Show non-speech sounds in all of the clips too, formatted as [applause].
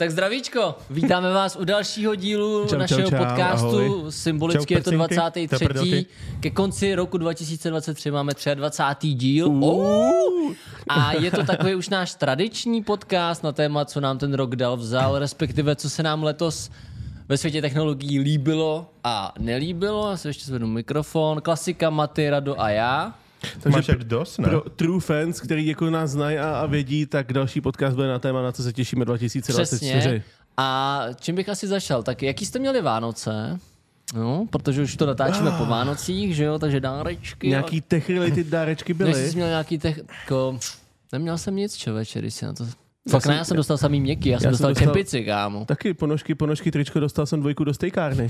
Tak zdravíčko, vítáme vás u dalšího dílu Čau, našeho čau, čau, podcastu. ahoj. Symbolicky Čau, je to prcinky, 23. to prdelky. Ke konci roku 2023 máme 23. díl. Uh. A je to takový už náš tradiční podcast na téma, co nám ten rok dal vzal, respektive co se nám letos ve světě technologií líbilo a nelíbilo. Já si ještě zvednu mikrofon. Klasika Maty, Rado a já. Takže Máš dost, ne? Pro true fans, který jako nás znají a, a vědí, tak další podcast bude na téma, na co se těšíme 2024. Přesně. A čím bych asi začal? Tak jaký jste měli Vánoce? No, protože už to natáčíme po Vánocích, že jo, takže dárečky. Nějaký tech-related dárečky Než byly? jsi měl nějaký tech, jako, neměl jsem nic, člověče, když si na to... Fakt ne, já jsem dostal samý měkký, já, jsem jsem dostal dostal- čepici, kámo. Taky ponožky, ponožky, tričko, dostal jsem dvojku do stejkárny.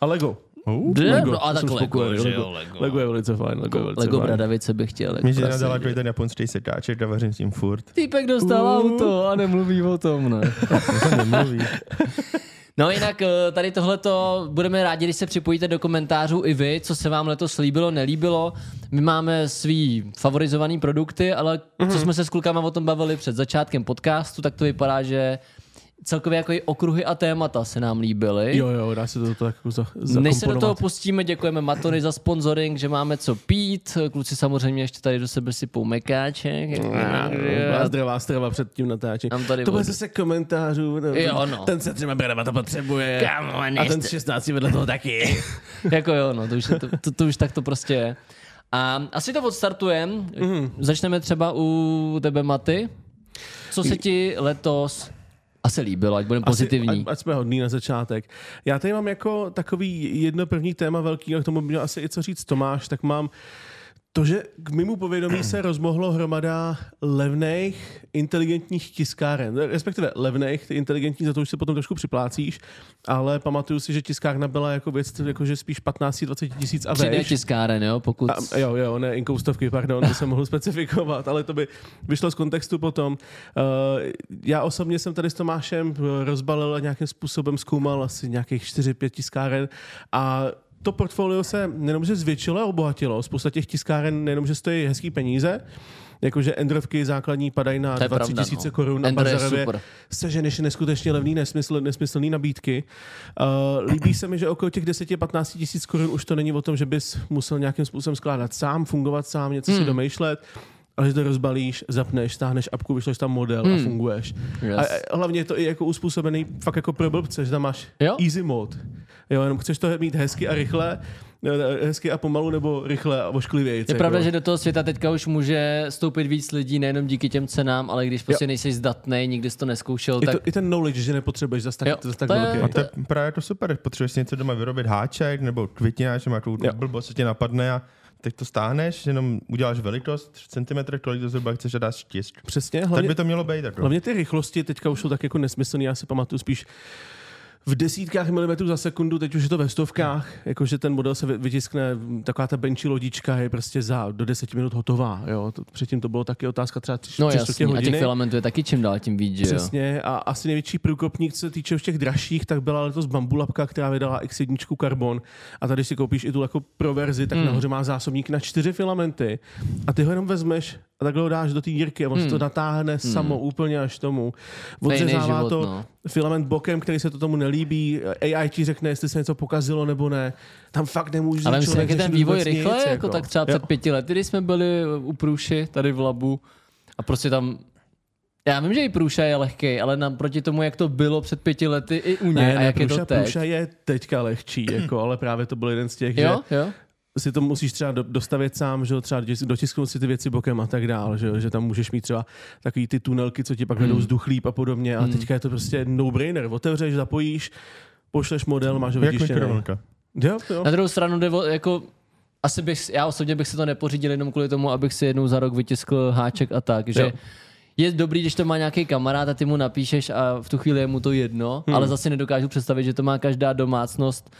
A Lego. Uh, Že? Lego, No a tak jsem Lego, Lego. jo, Lego. Lego je velice fajn, Lego je velice Lego fajn. Bradavice bych chtěl. jako Mě si prase, nadala že? ten japonský sekáček a vařím s tím furt. Týpek dostal auto a nemluví o tom, ne? [laughs] Nemluví. No jinak eh, tady tohleto budeme rádi, když se připojíte do komentářů i vy, co se vám letos líbilo, nelíbilo. My máme svý favorizovaný produkty, ale co jsme se s klukama o tom bavili před začátkem podcastu, tak to vypadá, že celkově jako i okruhy a témata se nám líbily. Jo, jo, dá se to tak jako za, Než se do toho pustíme, děkujeme Matony za sponsoring, že máme co pít. Kluci samozřejmě ještě tady do sebe sypou mekáček. Byla zdravá strava před tím natáčením. To bude zase komentářů. Jo, no. Ten se třeba bradava to potřebuje. Kámo, a ten z 16 vedle toho taky. [laughs] jako jo, no, to už, je to, to, to už tak to prostě je. A asi to odstartujeme. Mm. Začneme třeba u tebe, Maty. Co se ti letos asi líbilo, ať budeme pozitivní. Ať, ať jsme hodný na začátek. Já tady mám jako takový jedno první téma velký, a k tomu by měl asi i co říct Tomáš, tak mám to, že k mému povědomí se rozmohlo hromada levných, inteligentních tiskáren. Respektive levných, ty inteligentní, za to už se potom trošku připlácíš, ale pamatuju si, že tiskárna byla jako věc, jakože spíš 15-20 tisíc a 3D vejš. tiskáren, jo, pokud... A, jo, jo, ne, inkoustovky, pardon, to jsem mohl specifikovat, ale to by vyšlo z kontextu potom. Uh, já osobně jsem tady s Tomášem rozbalil a nějakým způsobem zkoumal asi nějakých 4-5 tiskáren a to portfolio se nejenom, že zvětšilo a obohatilo. Spousta těch tiskáren nejenom, že stojí hezký peníze, jakože Endrovky základní padají na To je 20 pravda, tisíce no. korun na Bazarově. Seženeš neskutečně levný nesmysl, nesmyslný nabídky. Uh, líbí se mi, že okolo těch 10-15 tisíc korun už to není o tom, že bys musel nějakým způsobem skládat sám, fungovat sám, něco Hmm. si domýšlet, ale že to rozbalíš, zapneš, stáhneš apku, vyšleš tam model Hmm. a funguješ. Yes. A, a hlavně je to i jako uspůsobený fakt jako pro blbce, že tam máš Jo. easy mode. Jo, jenom chceš to mít hezky a rychle, eh, hezky a pomalu nebo rychle a ošklivěji. Je pravda, že do toho světa teďka už může stoupit víc lidí, nejenom díky těm cenám, ale když prostě nejsi zdatný, nikdy jsi to neskoušel, I, tak to, I ten knowledge, že nepotřebuješ zase tak, Jo, zas tak to je- velký. A to je právě to super, potřebuješ si něco doma vyrobit háček nebo květináč, má tu Jo. blbost, co tě napadne a teď to stáhneš, jenom uděláš velikost, 3 cm, kolik to zhruba chceš a dáš štisk. Přesně, Tak hlavně, by to mělo být. Jako. Hlavně ty rychlosti teďka už jsou tak jako nesmyslný, já si pamatuju spíš v desítkách milimetrů za sekundu, teď už je to ve stovkách, jakože ten model se vy- vytiskne, taková ta benchy lodička je prostě za do deseti minut hotová. Jo? To, předtím to bylo taky otázka třeba tři, no tři jasně, čtvrtě a těch hodiny. filamentů je taky čím dál tím víc, že jo. Přesně a asi největší průkopník, co se týče už těch dražších, tak byla letos Bambulapka, která vydala X1 Carbon a tady si koupíš i tu jako pro verzi, tak Hmm. nahoře má zásobník na čtyři filamenty a ty ho jenom vezmeš a takhle ho dáš do té dírky a on se to natáhne samo úplně až tomu. Hmm. Odřezává život, to no. filament bokem, který se to tomu nelíbí, AI ti řekne, jestli se něco pokazilo nebo ne. Tam fakt nemůže Ale myslím, jak je ten vývoj rychle, nic, jako, tak třeba Jo. před pěti lety, když jsme byli u Průši tady v Labu a prostě tam já vím, že i Průša je lehký, ale naproti tomu, jak to bylo před pěti lety i u něj Ne, a ne, jak je to teď. Pruša je teďka lehčí, jako, ale právě to byl jeden z těch, Jo, že jo. Si to musíš třeba do- dostavit sám, že jo, třeba dotisk- dotisknout si ty věci bokem a tak dál, že, jo, že tam můžeš mít třeba takový ty tunelky, co ti pak Hmm. vedou vzduch líp a podobně a teďka je to prostě no-brainer, otevřeš, zapojíš, pošleš model, máš ho Jak vytištěný. Jo, jo. Na druhou stranu jde o, jako asi bych, já osobně bych si to nepořídil jenom kvůli tomu, abych si jednou za rok vytiskl háček a tak, že Jo. je dobrý, když to má nějaký kamarád a ty mu napíšeš a v tu chvíli je mu to jedno, hmm. ale zase nedokážu představit, že to má každá domácnost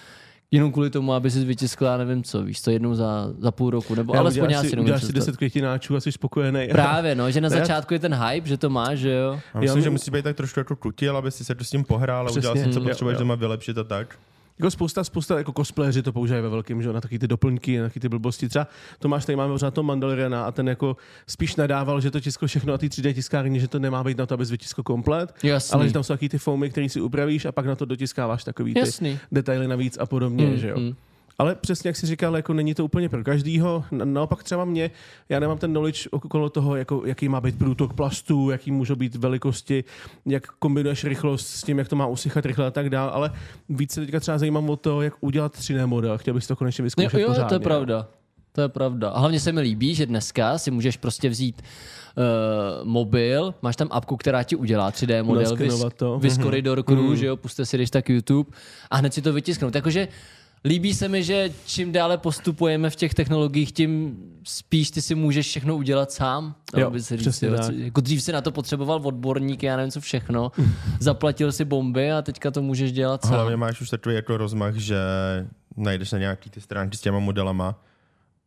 jenom kvůli tomu, aby si vytiskla, já nevím co, víš, to jednou za, za půl roku, nebo Já alespoň já si, uděláš si představit. 10 květináčů a jsi spokojený. [laughs] Právě, no, že na [laughs] Ne? začátku je ten hype, že to má, že jo. A myslím, Já že mu- musí být tak trošku jako kutil, aby si se to s tím pohrál a udělal si, co Mm, potřebuješ doma vylepšit a tak. Jako spousta, spousta jako cosplayeri to používají ve velkém, že na taky ty doplňky, na taky ty blbosti. Třeba Tomáš tady máme pořád to Mandaloriana a ten jako spíš nadával, že to tisklo všechno na ty 3D tiskárně, že to nemá být na to, abys vytiskl komplet, Jasný. ale že tam jsou taky ty foamy, které si upravíš a pak na to dotiskáváš takový ty Jasný. detaily navíc a podobně, Mm, že jo. mm. Ale přesně jak jsi říkal, jako není to úplně pro každýho. Na- Naopak třeba mě, já nemám ten knowledge okolo toho, jako, jaký má být průtok plastů, jaký můžou být velikosti, jak kombinuješ rychlost s tím, jak to má usychat rychle a tak dál, ale víc se teďka třeba zajímám o to, jak udělat 3D model. Chtěl bych to konečně Jo, vyzkoušet jo pořádně. to je pravda. To je pravda. A hlavně se mi líbí, že dneska si můžeš prostě vzít uh, mobil, máš tam apku, která ti udělá 3D model, Naskenovat to. vys Corridor Crew, Mhm. že jo, puste si když tak YouTube a hned si to vytisknout. Jakože líbí se mi, že čím dále postupujeme v těch technologiích, tím spíš ty si můžeš všechno udělat sám. Jo, aby se říct, jo, co- jako dřív si na to potřeboval odborník, já nevím co všechno, [laughs] zaplatil si bomby a teďka to můžeš dělat sám. Hlavně máš už takový jako rozmach, že najdeš na nějaký ty stránky s těma modelama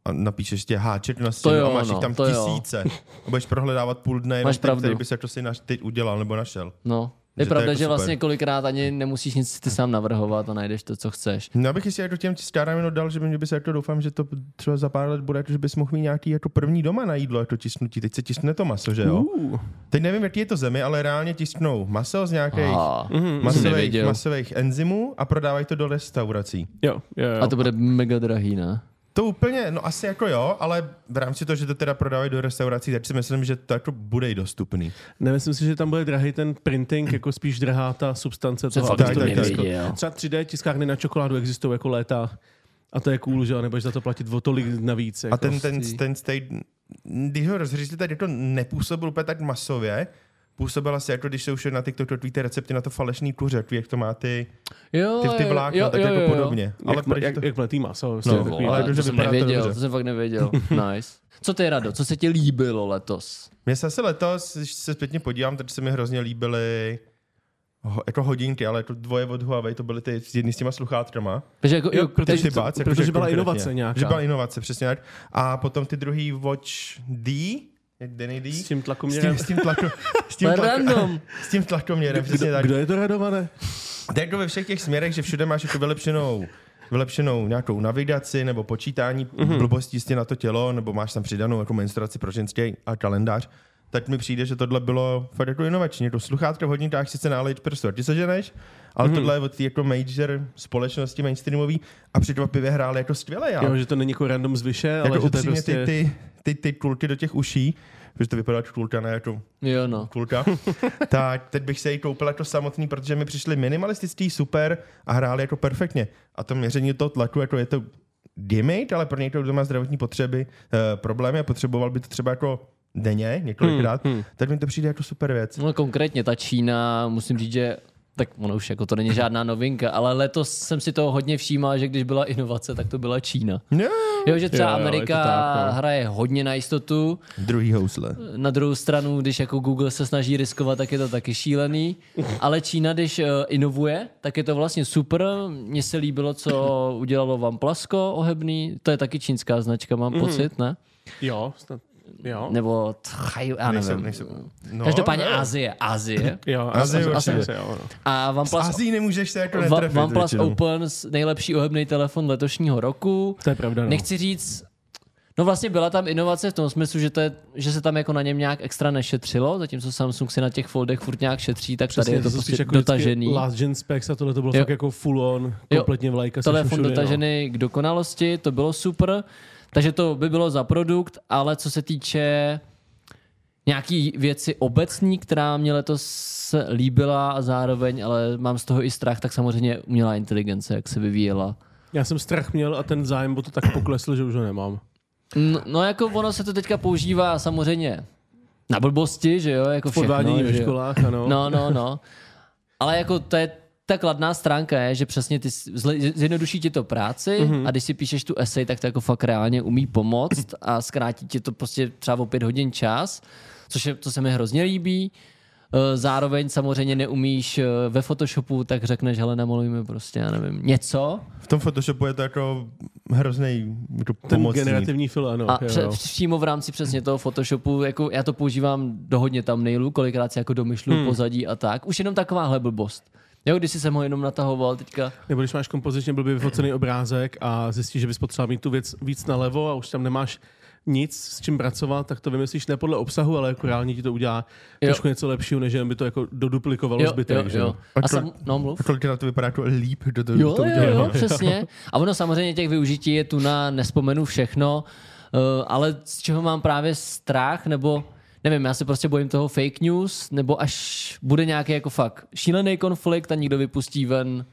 a napíšeš tě háček na stěnu a máš no, jich tam to jo. tisíce. A budeš prohledávat půl dne, jenom Máš ty, pravdu. který bys jako si naš, teď udělal nebo našel. No. Je Že to je pravda, jako že super. vlastně kolikrát ani nemusíš nic ty sám navrhovat a najdeš to, co chceš. No abych si jako těm stárám jenom dal, že by mě by se jako doufám, že to třeba za pár let bude, jako, že bys mohl mít nějaký jako první doma na jídlo, jako tisknutí. Teď se tiskne to maso, že jo? Uh, Teď nevím, jaký je to zemi, ale reálně tisknou maso z nějakých mhm, masových, masových enzymů a prodávají to do restaurací. jo, jo, jo. A to bude mega drahý, ne? To úplně, no asi jako jo, ale v rámci toho, že to teda prodávají do restaurací, tak si myslím, že to jako bude i dostupný. Nemyslím si, že tam bude drahý ten printing, jako spíš drahá ta substance Co toho. tak, to tak, tak. nevěděl. Třeba 3D tiskárny na čokoládu existují jako léta. A to je cool, že jo, nebudeš za to platit o tolik navíc. Jako. A ten, ten, ten state, když ho rozřízli, tak to nepůsobil úplně tak masově, působil asi jako když se už na TikToku ty recepty na to falešný kuře, jak to má ty, Jo, ty, ty vlákna, jo, tak jo, jako jo. podobně. Ale jak, proč jak, to... jak mletý maso. No, Vlastně, takový, ale ale to, to, jsem to nevěděl, dobře. to jsem fakt nevěděl. [laughs] nice. Co ty, Rado, co se ti líbilo letos? Mně se asi letos, když se zpětně podívám, tak se mi hrozně líbily jako hodinky, ale jako dvoje od Huawei, to byly ty jedny s těma sluchátkama. Takže jako, Jo, protože ty to- bác, protože jakože byla konkrétně. inovace nějaká. Že byla inovace, přesně tak. A potom ty druhý Watch D, jak Denny D, S tím s tlakoměrem. tím, s tím, tlako, s to tím, je tlako, random. [laughs] s tím tlakoměrem, přesně Kdo, tak. kdo je to radované? To jako ve všech těch směrech, že všude máš jako vylepšenou vylepšenou nějakou navigaci nebo počítání Mhm. mm-hmm. blbostí na to tělo, nebo máš tam přidanou jako menstruaci pro ženský a kalendář, tak mi přijde, že tohle bylo fakt jako inovační. To sluchátka v hodinách sice nálejt prstu, a ty se ženeš, ale mm-hmm. tohle je od té jako major společnosti mainstreamový a překvapivě hráli jako skvěle. Já. Jo, že to není jako random zvyše, ale jako že to je upřímně prostě... ty, ty, ty, ty kulky do těch uší, protože to vypadá jako kulka, ne jako Jo, no. kulka, [laughs] tak teď bych se jí koupil jako samotný, protože mi přišly minimalistický, super a hráli jako perfektně. A to měření toho tlaku, jako je to gimmick, ale pro někoho, kdo má zdravotní potřeby, eh, problémy a potřeboval by to třeba jako denně, několikrát, Hmm, hmm. tak mi to přijde jako super věc. No konkrétně ta Čína, musím říct, že tak ono už jako to není žádná novinka, ale letos jsem si toho hodně všímal, že když byla inovace, tak to byla Čína. No. Jo, že třeba Jo, Amerika tak, no. hraje hodně na jistotu, Druhý housle. na druhou stranu, když jako Google se snaží riskovat, tak je to taky šílený. Ale Čína, když uh, inovuje, tak je to vlastně super. Mně se líbilo, co udělalo OnePlusko ohebný. To je taky čínská značka, mám Mhm. pocit, ne? Jo, snad, jo. Nebo tchaj, já Nejsem, nevím. nejsem. No, Každopádně ne. Azie, Azie. [laughs] Jo, Azie určitě. asi, jo, no. A Z OnePlus, Azii nemůžeš se jako netrefit. OnePlus většinou. Open, s- nejlepší ohebný telefon letošního roku. To je pravda, no. Nechci říct, no vlastně byla tam inovace v tom smyslu, že, to je, že se tam jako na něm nějak extra nešetřilo, zatímco Samsung si na těch foldech furt nějak šetří, tak tady je to jsou prostě spíš jako dotažený. Last gen specs a tohle to bylo Jo. fakt jako full on, kompletně vlajka. Telefon všude, no. dotažený k dokonalosti, to bylo super. Takže to by bylo za produkt, ale co se týče nějaký věci obecní, která mě letos líbila a zároveň, ale mám z toho i strach, tak samozřejmě umělá inteligence, jak se vyvíjela. Já jsem strach měl a ten zájem o to tak poklesl, že už ho nemám. No, no jako ono se to teďka používá samozřejmě na blbosti, že jo, jako všechno. Podvádění ve školách, ano. No, no, no. Ale jako to je ta kladná stránka je, že přesně ty zjednoduší ti to práci Mhm. mm-hmm. a když si píšeš tu esej, tak to jako fakt reálně umí pomoct a zkrátí ti to prostě třeba o pět hodin čas, což je, co se mi hrozně líbí. Eh, Zároveň samozřejmě neumíš eh, ve Photoshopu, tak řekneš, hele, namaluj mi prostě, já nevím, něco. V tom Photoshopu je to jako hrozný jako ten pomocný. generativní film, ano. A jo, pře- jo. přímo v rámci přesně toho Photoshopu, jako já to používám do hodně thumbnailů, kolikrát si jako domyšlu hmm. pozadí a tak. Už jenom takováhle blbost. Jo, když jsem ho jenom natahoval teďka. Nebo když máš kompozičně blbě vyfocený obrázek a zjistíš, že bys potřeboval mít tu věc víc nalevo a už tam nemáš nic s čím pracovat, tak to vymyslíš ne podle obsahu, ale jako reálně ti to udělá Jo. trošku něco lepšího, než jen by to jako doduplikovalo Jo, zbytek. jo, že jo. A A to- sam, no, mluv. Kolik na to vypadá jako líp, kdo to, Jo, to jo, jo, přesně. A ono samozřejmě těch využití je tu na, nespomenu všechno, uh, ale z čeho mám právě strach, nebo nevím, já se prostě bojím toho fake news, nebo až bude nějaký jako fakt šílený konflikt a někdo vypustí ven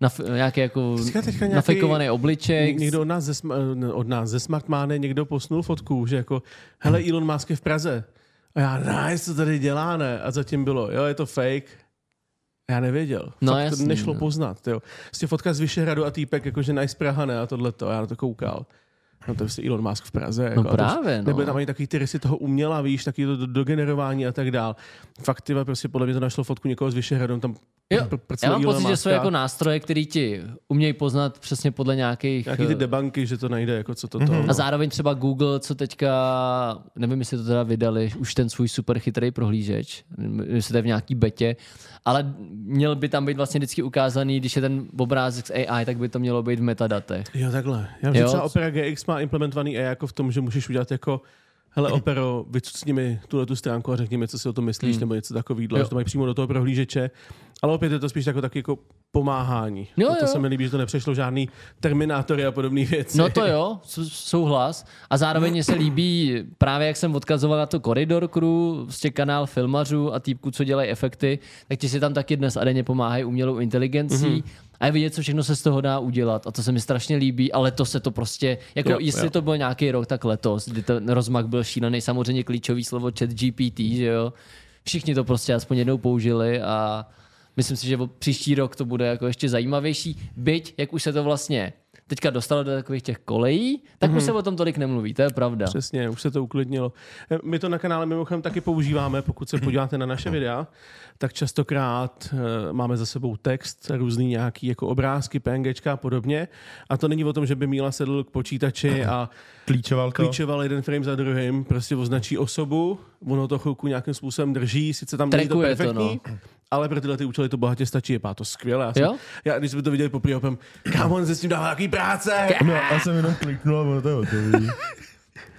na nějaký jako Teďka- nějaký- nafejkovaný obličej. Někdo od nás, ze, ne, od nás ze Smartmáne někdo posnul fotku, že jako, hele, Elon Musk je v Praze. A já, nice, co tady dělá, ne? A zatím bylo, jo, je to fake. Já nevěděl. No, Fakt jasný, to nešlo no. poznat. Jo. Prostě fotka z Vyšehradu a týpek, jakože nice Praha, ne? A tohleto. A já na to koukal. No to je prostě Elon Musk v Praze. Jako, No a to právě, no. Nebyly tam ani takový ty rysy toho uměla, víš, taky to do- dogenerování a tak dál. Fakt, ty vole, prostě podle mě to našlo fotku někoho z Vyšehradu, tam Jo, já mám pocit, že jsou jako nástroje, které ti umějí poznat přesně podle nějakých... Nějaký ty eh, debanky, že to najde, jako co to to. A zároveň třeba Google, co teďka, nevím, jestli to teda vydali, už ten svůj super chytrý prohlížeč, jestli to je v nějaký betě, ale měl by tam být vlastně vždycky ukázaný, když je ten obrázek z AI, tak by to mělo být v metadatech. Jo, takhle. Já vím, že třeba Opera GX má implementovaný AI jako v tom, že můžeš udělat jako hele Opero, vycucni mi tuhle tu stránku a řekni mi, co si o tom myslíš, Hmm. nebo něco takového, že to mají přímo do toho prohlížeče. Ale opět je to spíš jako, taky jako pomáhání. Jo, a to jo. se mi líbí, že to nepřešlo žádný terminátory a podobné věci. No to jo, sou- souhlas. A zároveň mně se líbí právě, jak jsem odkazoval na to Corridor Crew, prostě kanál filmařů a týpků, co dělají efekty, tak ti si tam taky dnes a denně pomáhají umělou inteligencí. Mhm. Mm-hmm. A je vidět, co všechno se z toho dá udělat. A to se mi strašně líbí, ale to se to prostě, jako Jo, jestli jo. to byl nějaký rok, tak letos, kdy ten rozmach byl šílený, samozřejmě klíčový slovo chat GPT, že jo. Všichni to prostě aspoň jednou použili a myslím si, že příští rok to bude jako ještě zajímavější. Byť, jak už se to vlastně teďka dostalo do takových těch kolejí, tak mm-hmm. už se o tom tolik nemluví, to je pravda. Přesně, už se to uklidnilo. Eh, My to na kanále mimochodem taky používáme, pokud se podíváte na naše videa, tak častokrát uh, máme za sebou text, různý nějaký jako obrázky, PNGčka a podobně. A to není o tom, že by Míla sedl k počítači a [laughs] Klíčoval to. klíčoval jeden frame za druhým, prostě označí osobu, ono to chvilku nějakým způsobem drží, sice tam není to Trackuje to, perfektní, ale pro tyhle ty účely to bohatě stačí, je pá, to skvěle. Já, jsem, Jo? já když jsme to viděli poprvé, opět, kam on se s tím dává jaký práce? No, já jsem jenom kliknul a ono to je hotový.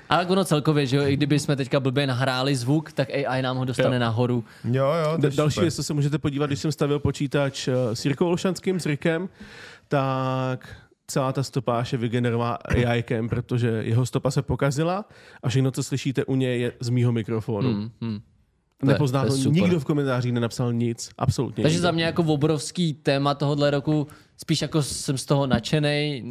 Ale ono celkově, že jo, i kdyby jsme teďka blbě nahráli zvuk, tak AI nám ho dostane Jo. nahoru. Jo, jo, to další super. věc, co se můžete podívat, když jsem stavil počítač eh, s Jirkou Olšanským, s Rikem, tak celá ta stopáž je vygenerová AIkem, protože jeho stopa se pokazila a všechno, co slyšíte u něj, je z mýho mikrofonu. Hmm. Hmm, Nepozná to to, nikdo v komentářích nenapsal nic, absolutně Takže nikdo. za mě jako obrovský téma tohohle roku, spíš jako jsem z toho nadšený,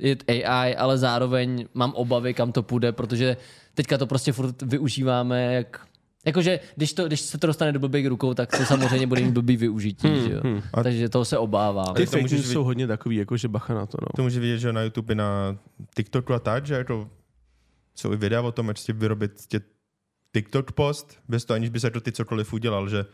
je AI, ale zároveň mám obavy, kam to půjde, protože teďka to prostě furt využíváme jak Jakože, když, to, když se to dostane do blbých rukou, tak to samozřejmě bude mít blbý využití, že jo? A- Takže toho se obávám. Ty to fake můžeš news jsou hodně takový, jako že bacha na to. No. To může vidět, že na YouTube i na TikToku a tak, že jako jsou i videa o tom, jak si vyrobit tě TikTok post, bez toho, aniž by se to ty cokoliv udělal, že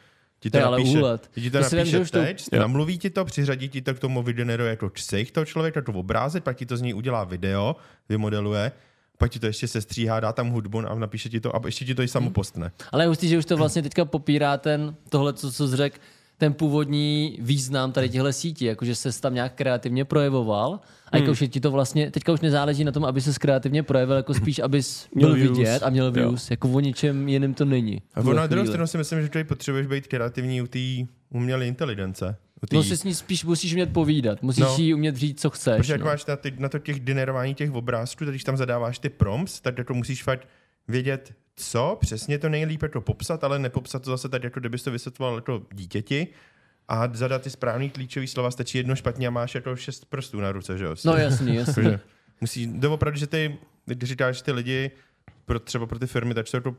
ti to To napíše, úlet. ti to To napíše že už to- text, Jo. namluví ti to, přiřadí ti to k tomu, vygeneruje jako ksejch toho člověka, to obrázek, pak ti to z něj udělá video, vymodeluje, pak ti to ještě sestříhá, dá tam hudbu a napíše ti to a ještě ti to i Hmm. samo postne. Ale je hustý, že už to vlastně teďka popírá ten, tohle, co, co jsi řekl, ten původní význam tady těchto sítí, jakože se tam nějak kreativně projevoval a jako už je ti to vlastně, teďka už nezáleží na tom, aby se kreativně projevil, jako spíš, abys Měl byl views. vidět a měl Jo. views, jako o ničem jiném to není. A na druhou stranu si myslím, že tady potřebuješ být kreativní u té umělé inteligence. Tý, No si s ní spíš musíš umět povídat, musíš No. jí umět říct, co chceš. Protože jak no. máš na, ty, na to těch generování těch obrázků, když tam zadáváš ty prompts, tak jako musíš fakt vědět, co přesně to nejlíp jako popsat, ale nepopsat to zase tak, jako kdybys to vysvětloval jako dítěti a zadat ty správný klíčový slova, stačí jedno špatně a máš jako šest prstů na ruce, že jo? No jasný, jasný. Musí, opravdu, že ty, když říkáš, že ty lidi, pro, třeba pro ty firmy, tak jsou jako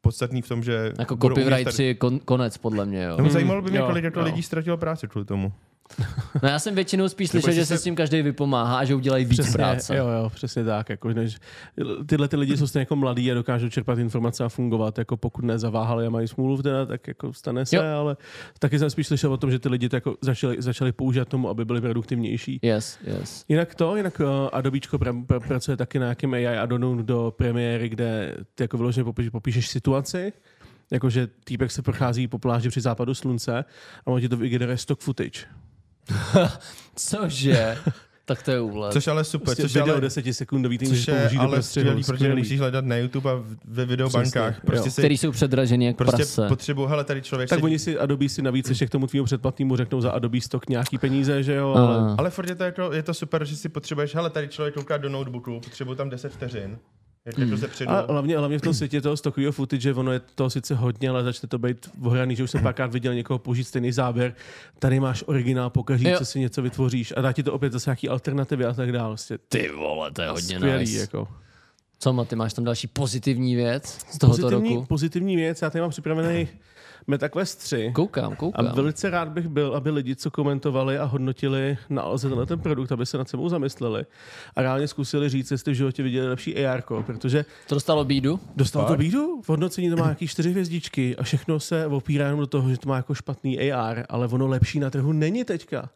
podstatný v tom, že Jako copywriteri je kon, konec, podle mě. Jo. No, zajímalo by mě, Jo, kolik jako lidí ztratilo práci kvůli tomu. [laughs] No já jsem většinou spíš slyšel, že se s tím každý vypomáhá a že udělají víc Přesně, práce. Jo, jo, přesně tak. Jako, než, tyhle ty lidi jsou stejně jako mladí a dokážou čerpat informace a fungovat. Jako pokud nezaváhali a mají smůlu teda, tak jako stane se, Jo. ale taky jsem spíš slyšel o tom, že ty lidi to jako začali, začali používat tomu, aby byli produktivnější. Yes, yes. Jinak to, jinak uh, Adobíčko pra, pra, pracuje taky na nějakém AI addonu do premiéry, kde ty jako vyloženě popíš, popíšeš situaci Jakože týpek se prochází po pláži při západu slunce a on ti to vygeneruje stock footage. [laughs] Cože? tak to je úlet. Což ale super, Prostě což video ale, 10 sekundový, ty což je ale prostředí. skvělý, protože nemusíš hledat na YouTube a ve videobankách. Přesně, Prostě jo. si, Který jsou předražený jak prostě prase. potřebuji, hele, tady člověk Tak si oni si Adobe si navíc ještě k tomu tvýmu předplatnému řeknou za Adobe stock nějaký peníze, že jo, ale... A. Ale furt je to, jako, je to super, že si potřebuješ, hele, tady člověk kouká do notebooku, potřebuji tam 10 vteřin. Jak jako se předu. A hlavně, hlavně v tom světě toho stokového footage, ono je to sice hodně, ale začne to být ohraný, že už jsem párkrát viděl někoho použít stejný záběr. Tady máš originál, pokaží, co si něco vytvoříš a dá ti to opět zase nějaký alternativy a tak dále. Prostě Ty vole, to je hodně skvělý, nice. jako. Co, Maty, máš tam další pozitivní věc z tohoto Pozitivní, roku? pozitivní věc, já tady mám připravený MetaQuest 3. Koukám, A koukám. velice rád bych byl, aby lidi, co komentovali a hodnotili na tenhle ten produkt, aby se nad sebou zamysleli a reálně zkusili říct, jestli v životě viděli lepší AR, protože To dostalo bídu? Dostal Fakt? to bídu? V hodnocení to má nějaký čtyři hvězdičky a všechno se opírá jenom do toho, že to má jako špatný AR, ale ono lepší na trhu není teďka.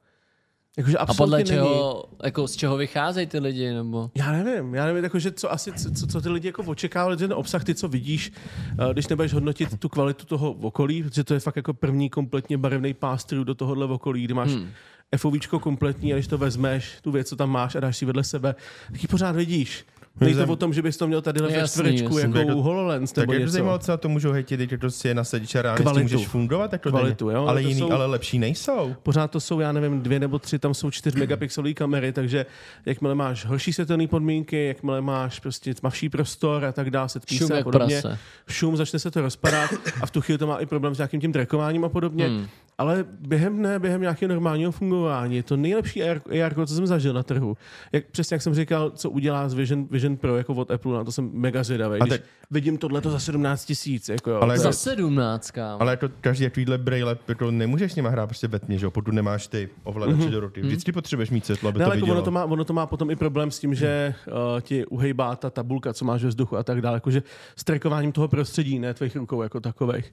Jakože A podle není. čeho, jako z čeho vycházejí ty lidi, nebo? Já nevím, já nevím, jakože co asi, co, co ty lidi jako očekávali, ten obsah, ty co vidíš, eh, když nebudeš hodnotit tu kvalitu toho okolí, protože to je fakt jako první kompletně barevný pástru do tohohle okolí, kdy máš hmm. FOVčko kompletní a když to vezmeš, tu věc, co tam máš a dáš si vedle sebe, tak ji pořád vidíš. Není to o tom, že bys to měl tady ve čtverečku, jako Tak u to- HoloLens Tak nebo jak to něco. zajímalo, co na to můžou hejtit, když to si je na sediče reálně Kvalitu. můžeš fungovat, tak to Kvalitu, jo, ale to jiný, jsou- ale lepší nejsou. Pořád to jsou, já nevím, dvě nebo tři, tam jsou čtyř megapixelové kamery, takže jakmile máš horší světelné podmínky, jakmile máš prostě tmavší prostor a tak dále, se a jak podobně, prase. šum, začne se to rozpadat a v tu chvíli to má i problém s nějakým tím trackováním a podobně. Hmm. Ale během dne, během nějakého normálního fungování, je to nejlepší AR, AR, co jsem zažil na trhu. Jak, přesně jak jsem říkal, co udělá z Vision, Vision Pro jako od Apple, na to jsem mega zvědavý. A Když teď- vidím tohle za 17 tisíc. Jako jo. Ale- To- Za sedmnáct, kámo. Ale jako každý takovýhle braille, jako nemůžeš s nima hrát prostě ve tmě, že jo, pokud nemáš ty ovladače do ruky. Vždycky potřebuješ mít světlo, aby Ne, to ale jako vidělo. ono, to má, ono to má potom i problém s tím, že uh, ti uhejbá ta tabulka, co máš ve vzduchu a tak dále, jakože s toho prostředí, ne tvých rukou jako takových.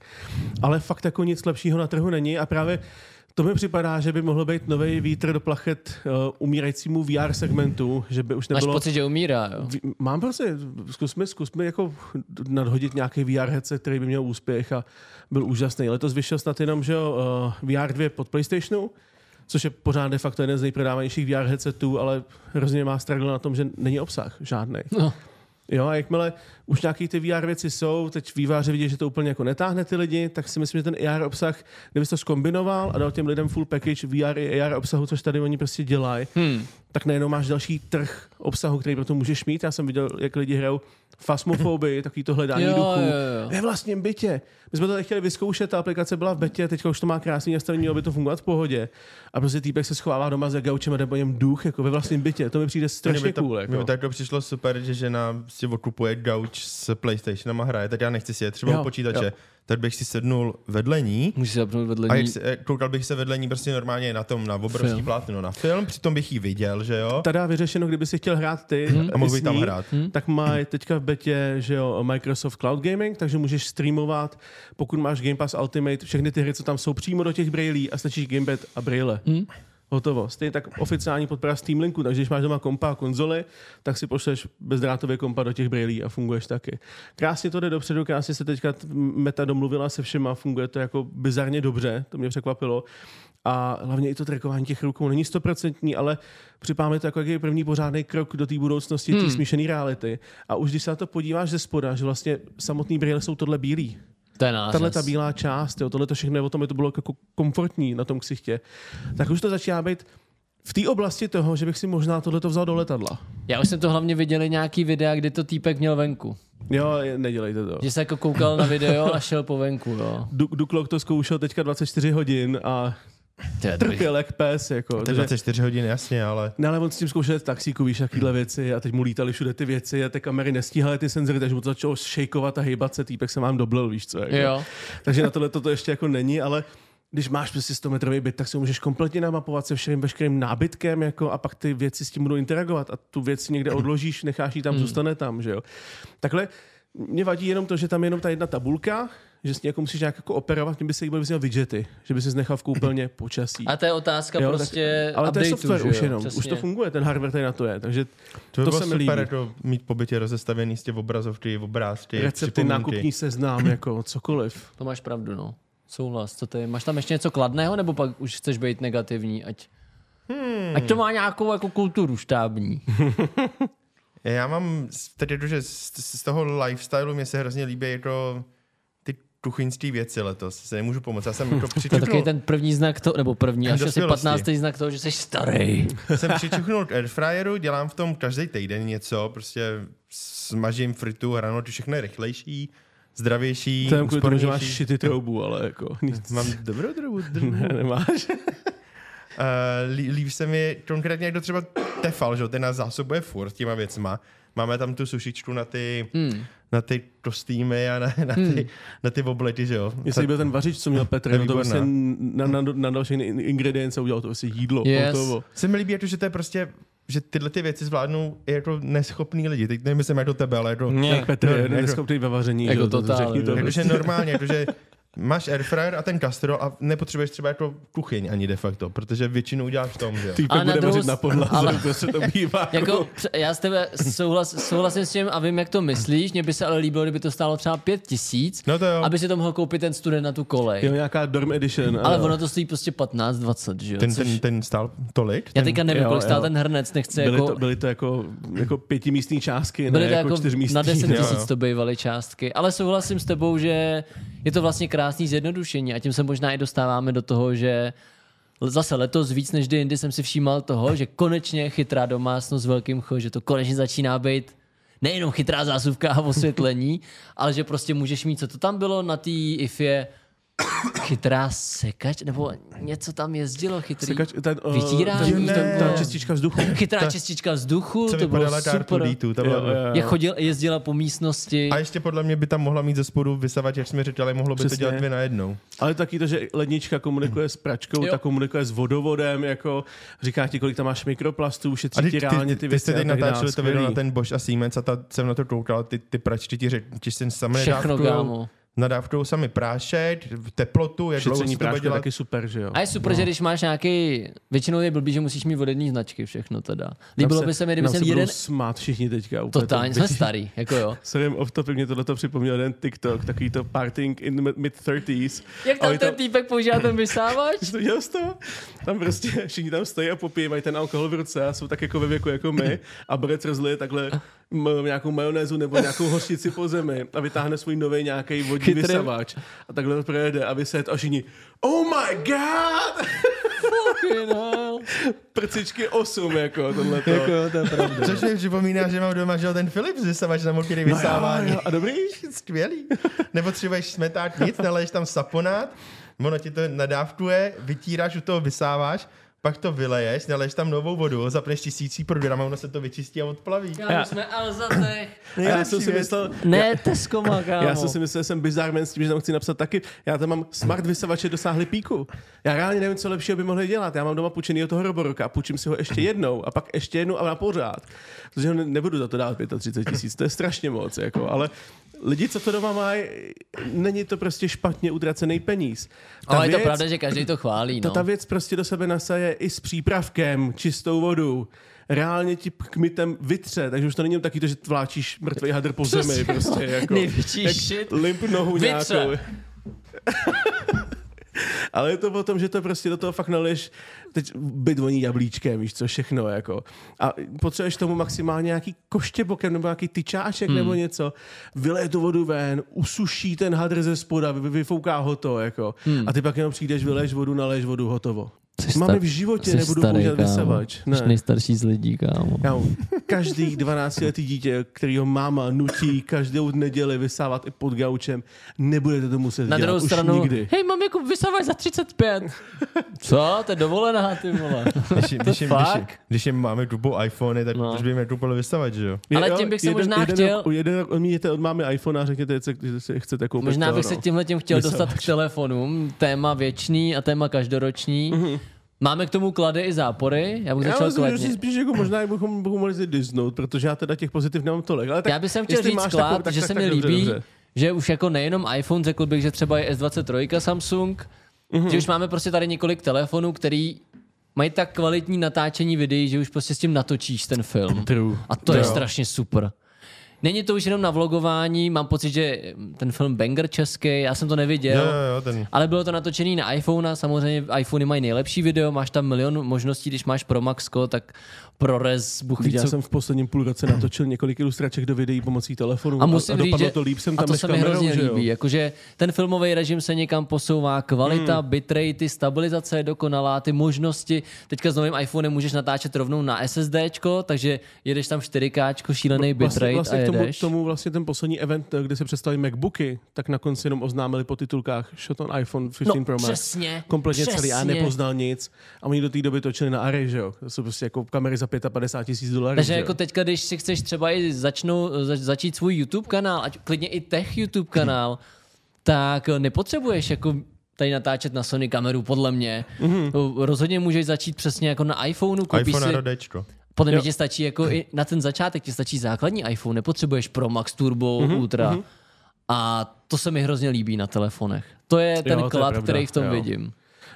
Ale fakt jako nic lepšího na trhu není a právě to mi připadá, že by mohl být nový vítr do plachet uh, umírajícímu VR segmentu, že by už Máš nebylo... pocit, že umírá, jo? Mám prostě, zkusme, zkusme jako nadhodit nějaký VR headset, který by měl úspěch a byl úžasný. Letos vyšel snad jenom, že uh, VR 2 pod PlayStationu, což je pořád de facto jeden z nejprodávanějších VR headsetů, ale hrozně má struggle na tom, že není obsah žádný. No. Jo, a jakmile už nějaký ty VR věci jsou, teď výváři vidí, že to úplně jako netáhne ty lidi, tak si myslím, že ten AR obsah, kdybys to skombinoval a dal těm lidem full package VR i AR obsahu, což tady oni prostě dělají, Hmm. Tak najednou máš další trh obsahu, který pro to můžeš mít. Já jsem viděl, jak lidi hrajou fasmofobii, [laughs] takový to hledání Jo, duchů. jo, jo. Ve vlastním bytě. My jsme to teď chtěli vyzkoušet, ta aplikace byla v betě, teďka už to má krásný nastavení, mělo by to fungovat v pohodě. A prostě týpek se schovává doma za gaučem a po něm duch, jako ve vlastním bytě. To mi přijde strašně by to, cool. Jako. by to jako přišlo super, že žena si odkupuje gauč s PlayStationem a hraje, tak já nechci si je třeba Jo, u počítače, jo. Tak bych si sednul vedle ní Můžeš se zapnout vedle a ní. jak se, eh, koukal bych se vedle ní prostě normálně na tom, na obrovský Film. plátno, na film, přitom bych ji viděl, že jo? Tady vyřešeno, kdyby si chtěl hrát ty A mohl s tam hrát. tak má teďka v betě, že jo, Microsoft Cloud Gaming, takže můžeš streamovat, pokud máš Game Pass Ultimate, všechny ty hry, co tam jsou přímo do těch brailí a stačíš Gamepad a braille. Hmm. Hotovo. Stejně tak oficiální podpora Steam Linku, takže když máš doma kompa a konzoli, tak si pošleš bezdrátově kompa do těch brailí a funguješ taky. Krásně to jde dopředu, krásně se teďka Meta domluvila se všema, funguje to jako bizarně dobře, to mě překvapilo. A hlavně i to trackování těch rukou není stoprocentní, ale připadá mi to jako jaký první pořádný krok do té budoucnosti, té Hmm. smíšené reality. A už když se na to podíváš ze spoda, že vlastně samotný braille jsou tohle bílý, To je tahle ta bílá část, jo, tohle to všechno je o tom, aby to bylo jako komfortní na tom ksichtě, tak už to začíná být v té oblasti toho, že bych si možná tohle vzal do letadla. Já už jsem to hlavně viděl nějaký videa, kdy to týpek měl venku. Jo, nedělejte to. Že se jako koukal na video a šel po venku, jo. Du- Duklok to zkoušel teďka 24 hodin a. trpěl jak pes. Jako, To je takže- 24 hodin, jasně, ale Ne, ale on s tím zkoušel v taxíku, víš, jakýhle věci a teď mu lítaly všude ty věci a ty kamery nestíhaly ty senzory, takže mu to začalo šejkovat a hejbat se, týpek se vám doblil, víš co. Jako. Jo. Takže na tohle to ještě jako není, ale když máš prostě 100 metrový byt, tak si ho můžeš kompletně namapovat se všem veškerým nábytkem jako, a pak ty věci s tím budou interagovat a tu věc někde odložíš, necháš ji tam, Hmm. zůstane tam, že jo. Takhle mě vadí jenom to, že tam je jenom ta jedna tabulka, že si jako musíš nějak jako operovat, mě by se líbilo, kdyby widgety, že by si nechal v koupelně [laughs] počasí. A to je otázka Jo, tak- prostě ale to je software jo? už jenom, už Přesně. to funguje, ten hardware tady na to je, takže To, by To bylo se mi super, líbí. jako mít po bytě rozestavený z těch obrazovky, obrázky, recepty, nákupní seznám, [laughs] jako cokoliv. To máš pravdu, no. Souhlas. Co ty? Máš tam ještě něco kladného, nebo pak už chceš být negativní? Ať, hmm. ať to má nějakou jako kulturu štábní. [laughs] Já mám to, že z, z toho lifestylu mě se hrozně líbí jako kuchyňské věci letos. Se nemůžu pomoct. Já jsem to To je přičuchnul, takový ten první znak toho, nebo první, až asi Dospělosti. 15. znak toho, že jsi starý. [laughs] jsem přičuchnul k airfryeru, dělám v tom každý týden něco, prostě smažím fritu, hranoty, všechno je rychlejší, zdravější, To je kvůli tomu, že máš šity troubu, ale jako nic. Mám dobrou drobu. [laughs] Ne, nemáš. Uh, lí, líbí se mi konkrétně někdo třeba Tefal, že jo, ten nás zásobuje furt těma věcma. Máme tam tu sušičku na ty, Hmm. na ty kostýmy a na, na, ty, na ty oblety, že jo. Mně se líbil ten vařič, co měl [laughs] Petr, To no to prostě na, na, na, na všechny ingredience udělal to prostě jídlo, Yes. hotovo. Se mi líbí, jako, že to je prostě že tyhle ty věci zvládnou i jako neschopný lidi. Teď nemyslím jako tebe, ale jako, Jak Petr no, je jako- neschopný ve vaření, Jako že jo, to, to řekni to. jo. jakože prostě. normálně, jakože [laughs] máš airfryer a ten kastrol a nepotřebuješ třeba jako kuchyň ani de facto, protože většinu uděláš v tom, že jo. Týpek Ale na bude druhou vařit na podlaze, ale- ale... prostě to bývá. [laughs] Jako, já s tebe souhlas, souhlasím s tím a vím, jak to myslíš. Mně by se ale líbilo, kdyby to stálo třeba pět tisíc, No to jo. aby si to mohl koupit ten student na tu kolej. Jo, nějaká dorm edition. Ale ano. ono to stojí prostě 15-20, že jo? Ten, Což- ten, ten stál tolik? já Ten, teďka nevím, jo, kolik stál jo. ten hrnec, nechce byly, jako... to, byly to jako, jako pětimístní částky, Byly ne to jako, jako čtyřmístní. na 10 [laughs] Jo, tisíc jo. to bývaly částky. Ale souhlasím s tebou, že je to vlastně krásný zjednodušení a tím se možná i dostáváme do toho, že zase letos víc než jindy jsem si všímal toho, že konečně chytrá domácnost s velkým ch, že to konečně začíná být nejenom chytrá zásuvka a osvětlení, [laughs] ale že prostě můžeš mít, co to tam bylo na té IFě, chytrá sekač, nebo něco tam jezdilo chytrý. Sekač, ten, uh, Vytírání, ten, ten, ne. ta čistička vzduchu. Chytrá Ta- čistička vzduchu, co to bylo super. R2D2, to Jo, bylo... jo, jo. Jak chodil, jezdila po místnosti. A ještě podle mě by tam mohla mít ze spodu vysavač, jak jsme říkali, mohlo by Přesně. to dělat dvě na jednou. Ale taky to, že lednička komunikuje s pračkou, Jo. ta komunikuje s vodovodem, jako říká ti, kolik tam máš mikroplastů, A šetří ty, ti ty, reálně ty, ty ty věci. jste teď natáčeli to video na ten Bosch a Siemens a ta, jsem na to koukal, ty, ty pračky ti, ti si sami Všechno, kámo. Nadávkujou sami prášek, teplotu, jak dlouho Šetření se to bude prášku je dělat. taky super, že jo. A je super, no. že když máš nějaký, většinou je blbý, že musíš mít od jedné značky všechno teda. Líbilo by se mi, kdyby jsem se jeden, smát všichni teďka. úplně totálně, to- jsme starý, jako jo. [laughs] Sorry, off topic mě tohle připomněl jeden TikTok, takový to partying in the mid-30s. Jak A tam ten týpek používá ten [laughs] vysávač? To viděl jsi to? Tam prostě všichni tam stojí a popíjí, mají ten alkohol v ruce a jsou tak jako ve věku jako my [laughs] a Brec rozlije takhle m- nějakou majonézu nebo nějakou [laughs] hořčici po zemi a vytáhne svůj nový nějaký vodní Chytrý. vysavač a takhle to projede a vyset a všichni Oh my god! Fucking [laughs] hell. Prcičky 8 jako tohle to. Jako jo, to je pravda. Což mi připomíná, že mám doma že ten Philips vysavač na mokrý vysávání. A dobrý? [laughs] Skvělý. Nepotřebuješ smeták nic, naleješ tam saponát, ono ti to nadávkuje, vytíráš, u toho vysáváš, pak to vyleješ, naleješ tam novou vodu, zapneš tisící program a ono se to vyčistí a odplaví. Kámo, jsme Alzatech. [laughs] Já jsem si myslel, Ne, Tesco má, [laughs] kámo. Já jsem si myslel, že jsem bizarman s tím, že tam chci napsat taky. Já tam mám smart vysavače dosáhli píku. Já reálně nevím, co lepšího by mohli dělat. Já mám doma půjčený toho Roboroka a půjčím si ho ještě jednou a pak ještě jednou a na pořád. Protože ho ne- nebudu za to dát 35 tisíc, to je strašně moc. Jako, ale lidi, co to doma mají, není to prostě špatně utracený peníz. Ta Ale je to věc- pravda, že každý to chválí, ta, no. ta věc prostě do sebe nasaje i s přípravkem, čistou vodu. Reálně ti kmitem vytře, takže už to není taky to, že vláčíš mrtvý hadr po zemi. Prostě, [laughs] jako, Největší jak shit. Limp nohu Vytře. nějakou. [laughs] Ale je to o tom, že to prostě do toho fakt naleješ teď byt voní jablíčkem, víš co, všechno jako. A potřebuješ tomu maximálně nějaký koštěbokem nebo nějaký tyčáček hmm. nebo něco. Vyleje tu vodu ven, usuší ten hadr ze spoda, vy, vyfouká ho to jako. Hmm. A ty pak jenom přijdeš, vyleješ vodu, naleješ vodu, hotovo. Jsi Máme star- v životě, jsi nebudu starý, používat vysavač. Jsi Ne. nejstarší z lidí, kámo. Kámo, každý 12-letý dítě, kterýho máma nutí každou neděli vysávat i pod gaučem, nebudete to muset Na dělat druhou už stranu, nikdy. hej, mám jako vysávač za 35. [laughs] Co? To je dovolená, ty vole. [laughs] Když, jim- když, jim- když, jim- když jim máme tupo iPhony, tak No. už by jim nekupili vysavač, že jo? Ale Jo, tím bych se jeden, možná jeden, chtěl- Jeden, jeden odmíněte od mámy iPhone a řekněte, že si chcete koupit Možná to, bych se tímhle tím chtěl Vysavač. dostat k telefonům. Téma věčný a téma každoroční. Máme k tomu klady i zápory. Já bych Já začal myslím, že spíš jako možná bychom, bychom mohli si disnout, protože já teda těch pozitiv nemám tolik. Ale tak Já bych sem chtěl říct klad, takovou, tak- že tak- se tak mi dobře, líbí, dobře. že už jako nejenom iPhone, řekl bych, že třeba je S23 Samsung, Mhm. mm-hmm. že už máme prostě tady několik telefonů, který mají tak kvalitní natáčení videí, že už prostě s tím natočíš ten film. True. A to je Jo. strašně super. Není to už jenom na vlogování, mám pocit, že ten film Banger český, já jsem to neviděl. Jo, jo, jo, ten. Ale bylo to natočený na iPhone a samozřejmě iPhony mají nejlepší video, máš tam milion možností, když máš pro Maxko, tak ProRes, Bůh ví já jsem v posledním půl roce natočil několik ilustraček do videí pomocí telefonu A musím a říct, dopadlo že, to líp jsem a tam to než se mi kamerou, hrozně líbí, jakože ten filmový režim se někam posouvá, kvalita, Hmm. mm. bitrate, stabilizace je dokonalá, ty možnosti, teďka s novým iPhonem můžeš natáčet rovnou na SSDčko, takže jedeš tam 4K, šílený bitrate Vlastně, vlastně a k tomu, jedeš. tomu vlastně ten poslední event, kde se představili MacBooky, tak na konci jenom oznámili po titulkách shot on iPhone 15 no, Pro Max. přesně, Kompletně přesně. celý, já nepoznal nic. A oni do té doby točili na Array, že jo? To jsou prostě jako kamery za 55 tisíc dolarů. Takže že jo? jako teďka, když si chceš třeba i začnou, zač, začít svůj YouTube kanál, ať klidně i tech YouTube kanál, [clears throat] tak nepotřebuješ jako tady natáčet na Sony kameru, podle mě. Mm-hmm. Rozhodně můžeš začít přesně jako na iPhoneu, koupíš iPhone si, a Dčko. podle mě Jo. ti stačí jako i na ten začátek, ti stačí základní iPhone, nepotřebuješ Pro Max Turbo, mm-hmm. Ultra. Mm-hmm. A to se mi hrozně líbí na telefonech. To je ten to je klad, pravda, který v tom jo. vidím.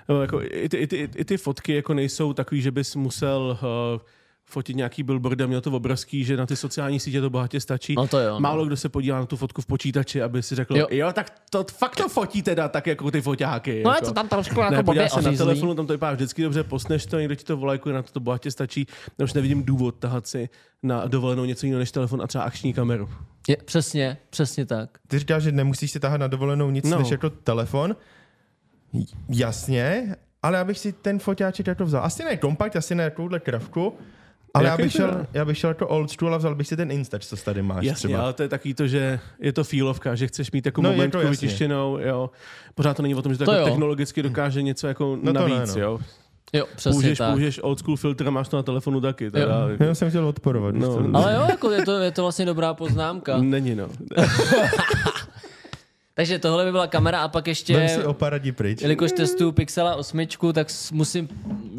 No, jako i, ty, i, ty, i ty fotky jako nejsou takový, že bys musel uh, fotit nějaký billboard a měl to obrazký, že na ty sociální sítě to bohatě stačí. No to jo, no. Málo kdo se podívá na tu fotku v počítači, aby si řekl, Jo. jo, tak to fakt to fotí teda tak jako ty foťáky. No je jako. to tam trošku jako ne, blbě se na telefonu, tam to vypadá vždycky dobře, posneš to, někdo ti to volajkuje, na to to bohatě stačí. Já už nevidím důvod tahat si na dovolenou něco jiného než telefon a třeba akční kameru. Je, přesně, přesně tak. Ty říkáš, že nemusíš si tahat na dovolenou nic No. než jako telefon. Jasně, ale já bych si ten foťáček jako vzal. Asi ne kompakt, asi ne takovouhle kravku, ale já bych, šel, já bych šel jako old school a vzal bych si ten Instač, co tady máš Jasně, třeba. ale to je taky to, že je to fílovka, že chceš mít jako No, no, je to momentku jasně. vytištěnou, jo. Pořád to není o tom, že to, To jako jo. technologicky dokáže něco jako No to navíc, ne, no. jo. Jo, přesně Použiješ, tak. použiješ old school filtr a máš to na telefonu taky. Teda, Já jsem chtěl odporovat. No. No. Ale jo, jako je to, je to vlastně dobrá poznámka. Není, no. [laughs] Takže tohle by byla kamera a pak Vem ještě, si oparadí pryč. jelikož testuju Pixela 8, tak musím,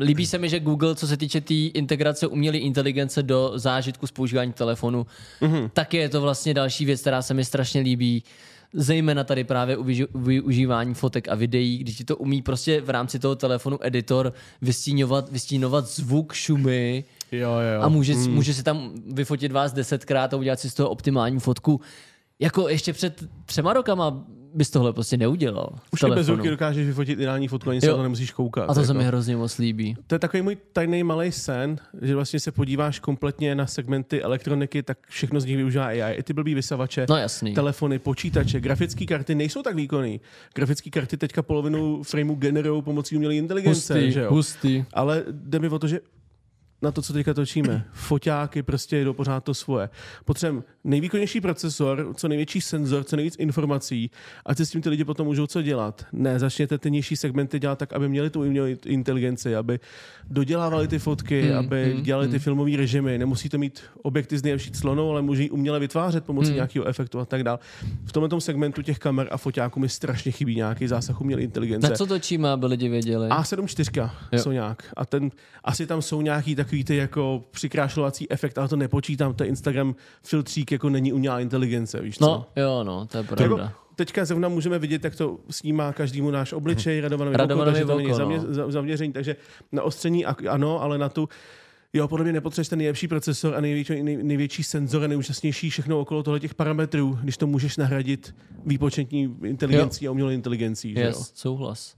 líbí se mi, že Google, co se týče té tý integrace umělé inteligence do zážitku z používání telefonu, mm-hmm. tak je to vlastně další věc, která se mi strašně líbí. Zejména tady právě u využívání fotek a videí, když ti to umí prostě v rámci toho telefonu editor vystínovat, vystínovat zvuk, šumy, Jo, jo. a může, mm. může si tam vyfotit vás desetkrát a udělat si z toho optimální fotku. Jako ještě před třema rokama bys tohle prostě neudělal. Už i bez ruky dokážeš vyfotit ideální fotku, ani se to nemusíš koukat. A to se jako. mi hrozně moc líbí. To je takový můj tajný malý sen, že vlastně se podíváš kompletně na segmenty elektroniky, tak všechno z nich využívá AI. I ty blbý vysavače, No jasný. telefony, počítače, grafické karty nejsou tak výkonný. Grafické karty teďka polovinu frameu generují pomocí umělé inteligence, Hustý, že jo? hustý. Ale jde mi o to, že na to, co teďka točíme. Foťáky prostě jdou pořád to svoje. Potřebujeme nejvýkonnější procesor, co největší senzor, co nejvíc informací, ať si s tím ty lidi potom můžou co dělat. Ne, začněte ty nižší segmenty dělat tak, aby měli tu umělou inteligenci, aby dodělávali ty fotky, Hmm, hmm, aby hmm, dělali ty filmové režimy. Nemusí to mít objekty z nejlepší clonou, ale může ji uměle vytvářet pomocí hmm. nějakého efektu a tak dále. V tomhle segmentu těch kamer a foťáků mi strašně chybí nějaký zásah umělé inteligence. Na co točíme, aby lidi věděli? A7 IV Jo. jsou nějak. A ten, asi tam jsou nějaký takový ty jako přikrášlovací efekt, ale to nepočítám. To je Instagram filtřík jako není umělá inteligence, víš co? No, jo, no, to je Jako, pravda. teďka zrovna můžeme vidět, jak to snímá každému náš obličej, Radovanovi Radovanovi oko, takže to není no. za- zaměření, takže na ostření ano, ale na tu Jo, podle mě nepotřebuješ ten nejlepší procesor a největší, nej, největší senzor a nejúžasnější všechno okolo tohle těch parametrů, když to můžeš nahradit výpočetní inteligencí jo. a umělou inteligencí. Že jo? Yes, souhlas.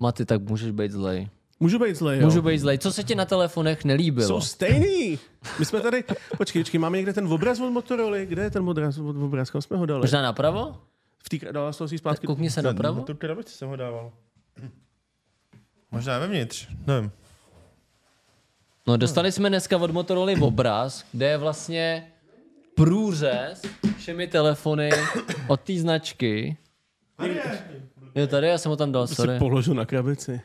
Maty, tak můžeš být zlej. Můžu být zlej, jo? Můžu být zlej. Co se ti na telefonech nelíbilo? Jsou stejný. My jsme tady, počkej, počkej, máme někde ten obraz od Motorola? Kde je ten obraz od obraz? Kam jsme ho dali? Možná napravo? V té dala to si zpátky. Koukni se napravo. Tu krabici jsem ho dával. Možná vevnitř, nevím. No, dostali jsme dneska od Motorola obraz, kde je vlastně průřez všemi telefony od té značky. Jo, tady, já jsem ho tam dal, sorry. položu na krabici.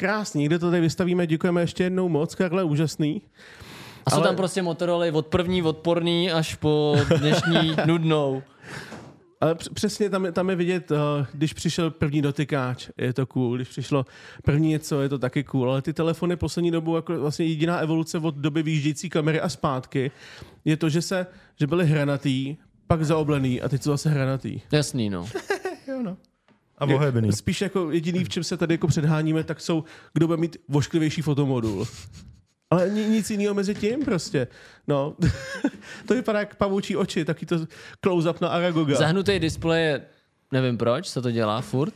Krásný, kde to tady vystavíme, děkujeme ještě jednou moc, Karle, úžasný. A jsou ale- tam prostě Motorola od první odporný až po dnešní [laughs] nudnou. Ale př- přesně tam, je- tam je vidět, uh, když přišel první dotykáč, je to cool, když přišlo první něco, je to taky cool, ale ty telefony poslední dobu, jako vlastně jediná evoluce od doby výjíždějící kamery a zpátky, je to, že se, že byly hranatý, pak zaoblený a teď jsou zase hranatý. Jasný, no. [laughs] Jo, no. A bohebný. Spíš jako jediný, v čem se tady jako předháníme, tak jsou, kdo bude mít vošklivější fotomodul. Ale ni- nic jiného mezi tím prostě. No, [laughs] to vypadá jak pavoučí oči, taky to close-up na Aragoga. Zahnutý displej, nevím proč se to dělá furt.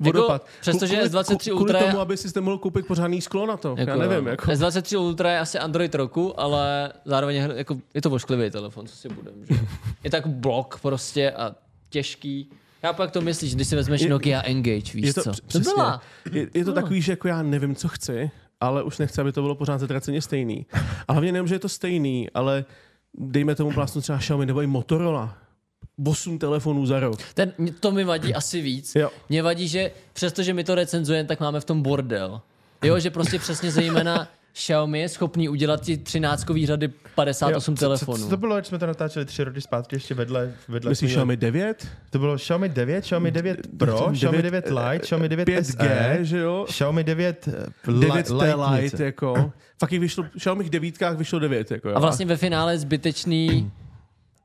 Vodopad. Jako, přestože Kvůli- S23 kvůli Ultra je, tomu, aby si nemohl koupit pořádný sklo na to. jako, Já nevím. Jako. S23 Ultra je asi Android roku, ale zároveň je, jako, je to vošklivý telefon, co si budem. Že? [laughs] Je to jako blok prostě a těžký. Já pak to myslíš, když si vezmeš Je- Nokia Engage, víš Je to, co? př- To přesně, byla. je, je to No. takový, že jako já nevím, co chci, ale už nechci, aby to bylo pořád zatraceně stejný. A hlavně nevím, že je to stejný, ale dejme tomu plásnu třeba Xiaomi nebo i Motorola. 8 telefonů za rok. Ten, to mi vadí asi víc. Jo. Mě vadí, že přestože my to recenzujeme, tak máme v tom bordel. Jo, že prostě přesně zejména Xiaomi je schopný udělat ti 13 řady 58 Jo, co- telefonů. Co, co, to bylo, když jsme to natáčeli tři roky zpátky ještě vedle? vedle Myslíš Xiaomi 9? To bylo Xiaomi 9, Xiaomi 9 Pro, Xiaomi 9 Lite, Xiaomi 9 5G, SE, že jo? Xiaomi 9 eh, 9 Li- Lite, Lite jako. [clears throat] Fakt jich vyšlo, Xiaomi devítkách vyšlo 9, jako jo. A vlastně ve finále zbytečný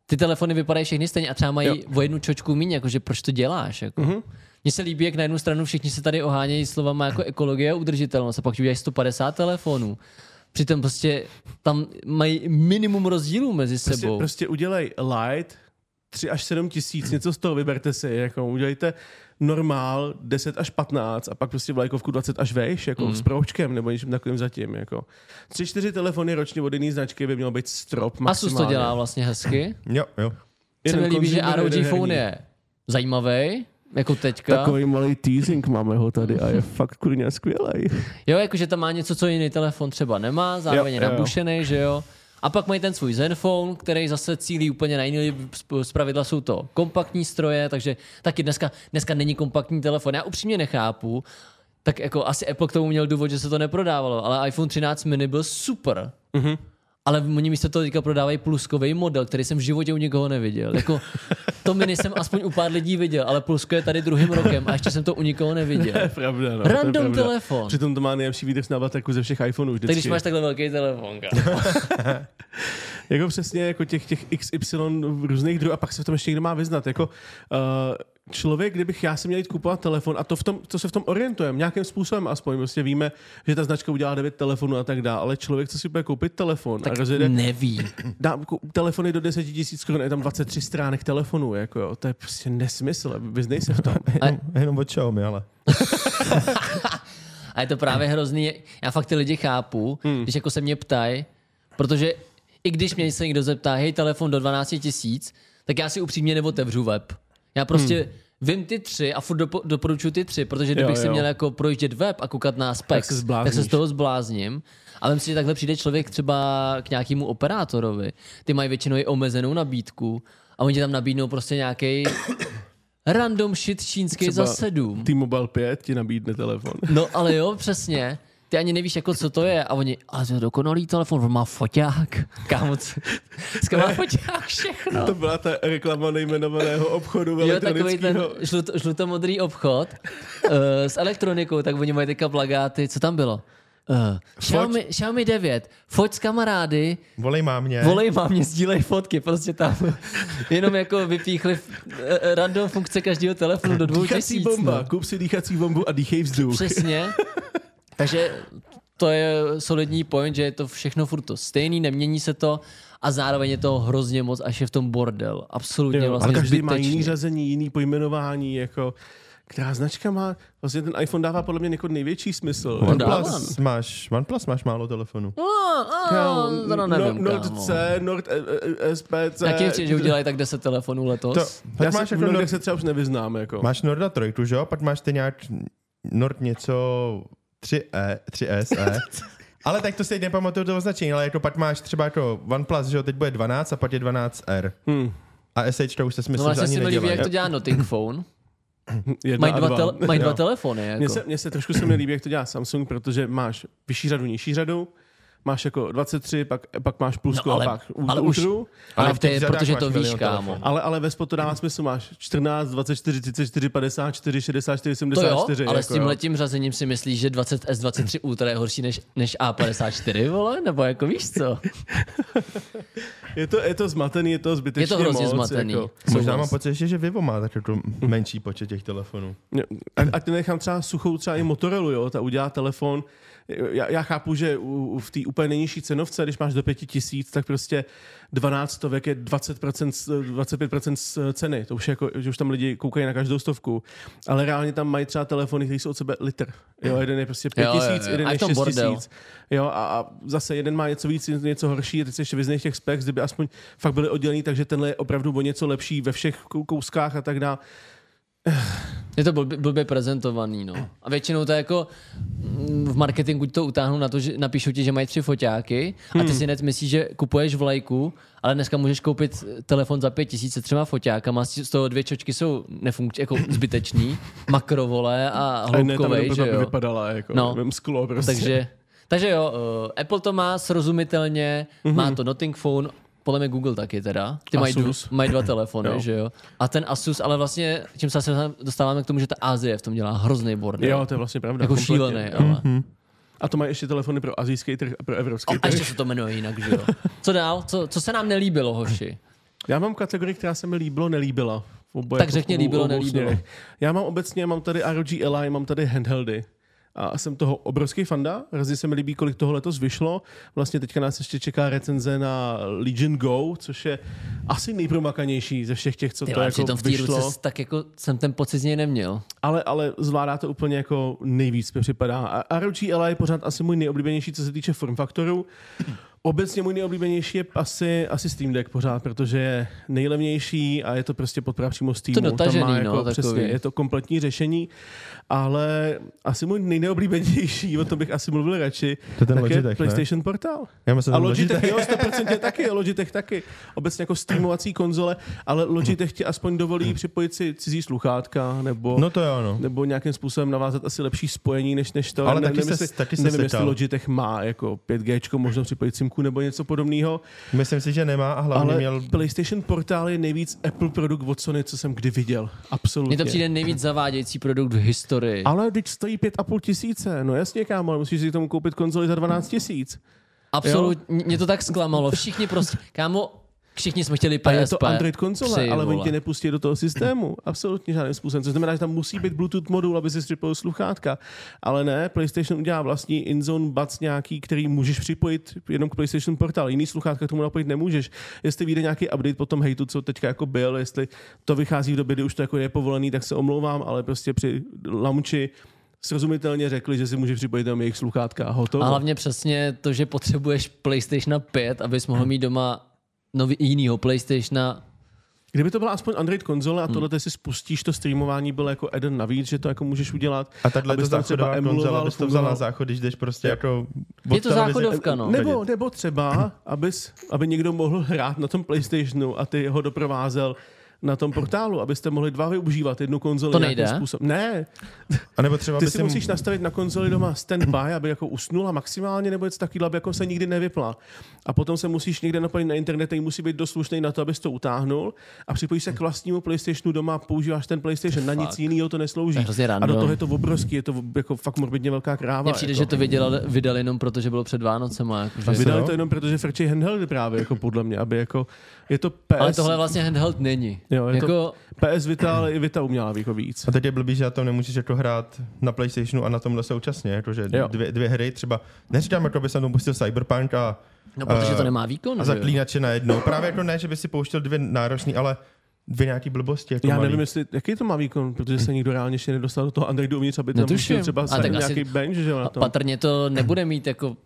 ty telefony vypadají všechny stejně a třeba mají Jo. o jednu čočku míň, jakože proč to děláš? Jako. Mhm. Mně se líbí, jak na jednu stranu všichni se tady ohánějí slovama jako ekologie a udržitelnost a pak udělají 150 telefonů. Přitom prostě tam mají minimum rozdílů mezi prostě, sebou. prostě udělej Lite, 3 až 7 tisíc, něco z toho vyberte si, jako udělejte normál 10 až 15 a pak prostě vlajkovku 20 až vejš, jako mm. s proučkem nebo něčím takovým zatím, jako. Tři, čtyři telefony ročně od jiný značky by měl být strop Asus maximálně. to dělá vlastně hezky. Jo, jo. Se mi líbí, že ROG phone je zajímavý, jako teďka. Takový malý teasing máme ho tady a je [laughs] fakt kurně skvělej. Jo, jakože tam má něco, co jiný telefon třeba nemá, zároveň Jo, je jo, jo. nabušený, že jo. A pak mají ten svůj Zenfone, který zase cílí úplně na jiný, z pravidla jsou to kompaktní stroje, takže taky dneska, dneska není kompaktní telefon. Já upřímně nechápu, tak jako asi Apple k tomu měl důvod, že se to neprodávalo, ale iPhone 13 mini byl super. Mhm. Ale oni místo toho teďka prodávají pluskový model, který jsem v životě u nikoho neviděl. Jako, to mini jsem aspoň u pár lidí viděl, ale plusko je tady druhým rokem a ještě jsem to u nikoho neviděl. To je pravda, no. to je Random pravda. telefon. Přitom to má nejlepší výdrž na baterku ze všech iPhoneů vždycky. Tak když máš takhle velký telefon. [laughs] Jako přesně jako těch, těch XY různých druhů a pak se v tom ještě někdo má vyznat. Jako, uh, člověk, kdybych já si měl jít kupovat telefon a to, v tom, to se v tom orientujeme, nějakým způsobem aspoň, prostě víme, že ta značka udělá 9 telefonů a tak dále, ale člověk, co si bude koupit telefon Tak a rozjede neví. dá, ku- telefony do 10 tisíc korun, je tam 23 stránek telefonů, jako jo, to je prostě nesmysl, vyznej se v tom. [laughs] Jenom, jenom od Xiaomi, ale. [laughs] A je to právě hrozný. Já fakt ty lidi chápu, hmm. když jako se mě ptají, protože i když mě se někdo zeptá, hej, telefon do 12 tisíc, tak já si upřímně neotevřu web. Já prostě hmm. vím ty tři a furt dopo, doporučuji ty tři, protože kdybych Jo, si jo. měl jako projíždět web a koukat na Tak se specs, tak se, zblázníš. z toho zblázním. A vím si, že takhle přijde člověk třeba k nějakému operátorovi. Ty mají většinou i omezenou nabídku a oni ti tam nabídnou prostě nějaký [coughs] random shit čínský za sedm. T-Mobile 5 ti nabídne telefon. No ale jo, přesně. Ty ani nevíš, jako co to je. A oni, ale to je dokonalý telefon, on má foťák. Kámo, má foťák všechno. To byla ta reklama nejmenovaného obchodu Jo, takový ten žlut, žlutomodrý obchod uh, s elektronikou, tak oni mají teďka plagáty. Co tam bylo? Uh, Xiaomi, Xiaomi 9, foť s kamarády, Volej mámě. volej mámě, sdílej fotky, prostě tam jenom jako vypíchli uh, random funkce každého telefonu do dvou Dýchací tisíc. bomba, No. kup si dýchací bombu a dýchej vzduch. Přesně. [laughs] Takže to je solidní point, že je to všechno furt to stejný, nemění se to a zároveň je to hrozně moc, až je v tom bordel. Absolutně Jo, vlastně ale každý má zbytečně. jiný řazení, jiný pojmenování, jako která značka má, vlastně ten iPhone dává podle mě jako největší smysl. OnePlus máš, OnePlus máš málo telefonů. No, to no, nevím, Nord kámo. C, Nord e, e, SPC. Jaký chci, že udělají tak 10 telefonů letos? To, Já pak se, máš, jako Nord, se třeba už nevyznám. Jako. máš Norda 3, že jo? Pak máš ty nějak Nord něco 3E, 3SE. [laughs] ale tak to si teď nepamatuju to označení, ale jako pak máš třeba jako OnePlus, že jo, teď bude 12 a pak je 12R. Hmm. A SH to už se smysl, No že vlastně ani si mi líbí, jak to dělá Notting Phone. [clears throat] Mají dva, dva. tele, mají dva Jo. telefony. Mně Jako. se, mně se trošku se mi líbí, jak to dělá Samsung, protože máš vyšší řadu, nižší řadu, máš jako 23, pak, pak máš plusku No, ale- a pak ale už- ultru. Ale, Ale v to těch je, řadách protože máš to víš, milion kámo. telefonů. Ale, ale ve spotu dává smysl, máš 14, 24, 34, 54, 64, To jo, 74. ale jako, s tím letím řazením si myslíš, že 20S23 Ultra je horší než, než A54, vole? Nebo jako víš co? [laughs] Je to, je to zmatený, je to zbytečně Je to hrozně moc, zmatený. Jako. Možná mám pocit že Vivo má tak jako menší počet těch telefonů. A, a ty nechám třeba suchou třeba i Motorola, jo, ta udělá telefon. Já, já chápu, že u, u, v té úplně nejnižší cenovce, když máš do 5000, tak prostě 12 stovek je 20%, z- 25% z ceny. To už je jako, že už tam lidi koukají na každou stovku. Ale reálně tam mají třeba telefony, které jsou od sebe litr. Jo, jeden je prostě 5000, jo. jeden je bordel. 6000. Jo, a, a, zase jeden má něco víc, něco horší, teď se ještě vyznej těch specs, kdyby aspoň fakt byly oddělený, takže tenhle je opravdu o něco lepší ve všech kou- kouskách a tak dále. [sighs] Je to blbě, blbě prezentovaný, no. A většinou to je jako mm, v marketingu to utáhnou na to, že napíšou ti, že mají tři foťáky a Hmm. ty si hned myslíš, že kupuješ vlajku, ale dneska můžeš koupit telefon za pět tisíc se třema foťákama, z toho dvě čočky jsou nefunkční, jako zbytečný, [laughs] makrovole a ne jenom že jo. vypadala jako No. no. sklo prostě. Takže, takže jo, uh, Apple to má srozumitelně, mm-hmm. má to Nothing Phone, podle mě Google taky teda. Ty mají, Asus. mají dva telefony, Jo. [laughs] že jo. A ten Asus, ale vlastně, tím se dostáváme k tomu, že ta Asie v tom dělá hrozný bordel. Jo, to je vlastně pravda. jako kompletně. šílený, ale. A to mají ještě telefony pro azijský trh a pro evropský A trh. ještě se to jmenuje jinak, že jo. Co dál? Co, co se nám nelíbilo, hoši? Já mám kategorii, která se mi líbilo, nelíbila. Oboje, Tak jako obou- líbilo, nelíbilo. směrech. Já mám obecně, mám tady ROG Ally, mám tady handheldy. A jsem toho obrovský fanda. Hrozně se mi líbí, kolik toho letos vyšlo. Vlastně teďka nás ještě čeká recenze na Legion Go, což je asi nejpromakanější ze všech těch, co Ty, to ale jako v té vyšlo. ruce tak jako jsem ten pocit z něj neměl. ale, ale zvládá to úplně jako nejvíc, mi připadá. A ROG Ally je pořád asi můj nejoblíbenější, co se týče form faktoru. Obecně můj nejoblíbenější je asi, asi Steam Deck pořád, protože je nejlevnější a je to prostě podpora přímo Steamu. Tam dotažený, má no, jako, takový. přesně, je to kompletní řešení, ale asi můj nejneoblíbenější, o tom bych asi mluvil radši, To je ten tak Logitech, je ne? PlayStation Portal. Já myslím, A ten Logitech, jo, 100% taky, Logitech taky. Obecně jako streamovací konzole, ale Logitech ti aspoň dovolí připojit si cizí sluchátka, nebo No to jo, no. nebo nějakým způsobem navázat asi lepší spojení, než, než to. Ale ne, taky nevím, se- jestli, taky se nevím, jestli. Logitech má jako 5G, možno připojit simku nebo něco podobného, Myslím si, že nemá a hlavně ale měl... PlayStation Portál je nejvíc Apple produkt od Sony, co jsem kdy viděl. Absolutně. Mně to přijde nejvíc zavádějící produkt v historii. Ale teď stojí 5,5 tisíce. No jasně, kámo, ale musíš si k tomu koupit konzoli za 12 tisíc. Absolutně, mě to tak zklamalo. Všichni prostě, kámo, všichni jsme chtěli PSP. A je to Android konzole, Při, ale oni tě nepustí do toho systému. Absolutně žádným způsobem. Což znamená, že tam musí být Bluetooth modul, aby si připojil sluchátka. Ale ne, PlayStation udělá vlastní InZone Buds nějaký, který můžeš připojit jenom k PlayStation portál. Jiný sluchátka k tomu napojit nemůžeš. Jestli vyjde nějaký update po tom hejtu, co teďka jako byl, jestli to vychází v době, kdy už to jako je povolený, tak se omlouvám, ale prostě při launchi srozumitelně řekli, že si může připojit tam jejich sluchátka a hotovo. A hlavně přesně to, že potřebuješ PlayStation 5, abys mohl mít doma nový, jinýho PlayStationa. Kdyby to byla aspoň Android konzole Hmm. a tohle ty si spustíš, to streamování bylo jako add navíc, že to jako můžeš udělat. A abys to tam třeba emuloval, abys to vzal na fungoval. záchod, když jdeš prostě jako... Je to záchodovka, no. Nebo, nebo třeba, abys, aby někdo mohl hrát na tom PlayStationu a ty ho doprovázel na tom portálu, abyste mohli dva využívat jednu konzoli. To nějakým nejde? Způsobem. Ne, A nebo třeba ty si si musíš nastavit na konzoli doma standby, aby jako usnula maximálně, nebo něco takového, aby jako se nikdy nevypla. A potom se musíš někde napojit na internet, který musí být dost slušný na to, abys to utáhnul a připojíš se k vlastnímu PlayStationu doma, používáš ten PlayStation, na nic jiného to neslouží. To je a do toho je to obrovský, je to jako fakt morbidně velká kráva. Mně přijde, jako. že to vydali, vydali jenom proto, že bylo před Vánocema. A Jakože. vydali to jenom proto, že frčí handheldy právě, jako podle mě, aby jako, je to PS, Ale tohle vlastně handheld není. Jo, je to- jako, PS Vita, ale i Vita uměla jako víc. A teď je blbý, že na tom nemůžeš jako hrát na PlayStationu a na tomhle současně, jakože dvě, dvě hry třeba, neříkám, jako by jsem tomu pustil Cyberpunk a, no, protože eh, to nemá výkon. a zaklínače najednou. Právě jako ne, že by si pouštěl dvě náročný, ale dvě nějaký blbosti. Jako Já malý. nevím, jestli, jaký to má výkon, protože se nikdo reálně ještě nedostal do toho Androidu uvnitř, aby tam Netuším. pustil třeba A tak nějaký asi- bench, že jo, na A tom. patrně to nebude mít jako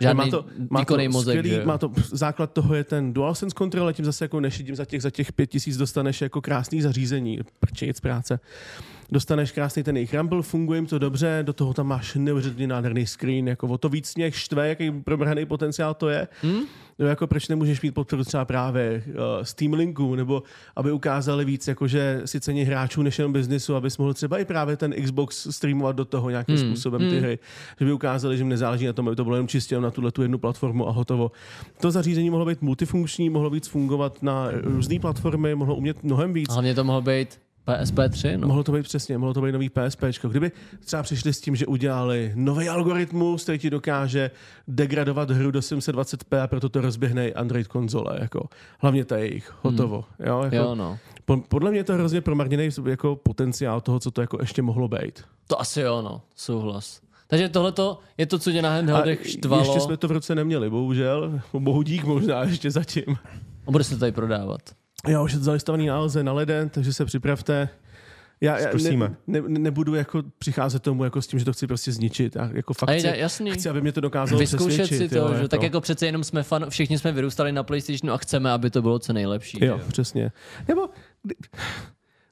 žádný má to, má to mozek. skvělý, že má to, základ toho je ten DualSense control, a tím zase jako nešidím za těch, za těch pět tisíc dostaneš jako krásný zařízení, prčejc práce. Dostaneš krásný ten jejich Rumble, funguje jim to dobře, do toho tam máš neuvěřitelně nádherný screen, jako o to víc mě štve, jaký promrhaný potenciál to je. Hmm? No jako proč nemůžeš mít podporu třeba právě uh, Steam Linku, nebo aby ukázali víc, jakože si cení hráčů než jenom biznisu, abys mohl třeba i právě ten Xbox streamovat do toho nějakým hmm. způsobem ty Hmm. hry. Že by ukázali, že jim nezáleží na tom, aby to bylo jenom čistě na tuhle tu jednu platformu a hotovo. To zařízení mohlo být multifunkční, mohlo víc fungovat na různé platformy, mohlo umět mnohem víc. Hlavně to mohlo být PSP3, no. Mohlo to být přesně, mohlo to být nový PSP. Kdyby třeba přišli s tím, že udělali nový algoritmus, který ti dokáže degradovat hru do 720p a proto to rozběhne i Android konzole. Jako. Hlavně ta jejich. Hotovo. Jo, jako, Jo, no. po, podle mě je to hrozně promarněný jako potenciál toho, co to jako ještě mohlo být. To asi jo, no. Souhlas. Takže tohle je to, co tě na handheldech štvalo. ještě jsme to v ruce neměli, bohužel. Bohu dík možná ještě zatím. A bude se to tady prodávat. Já už je to zalistovaný na Alze na leden, takže se připravte. Já, já ne, ne, nebudu jako přicházet tomu jako s tím, že to chci prostě zničit. A jako fakt A je, chci, jasný. chci, aby mě to dokázalo Vyzkoušet přesvědčit. si to, jo, že jako. tak jako přece jenom jsme fan, všichni jsme vyrůstali na PlayStationu a chceme, aby to bylo co nejlepší. Jo, že přesně. Nebo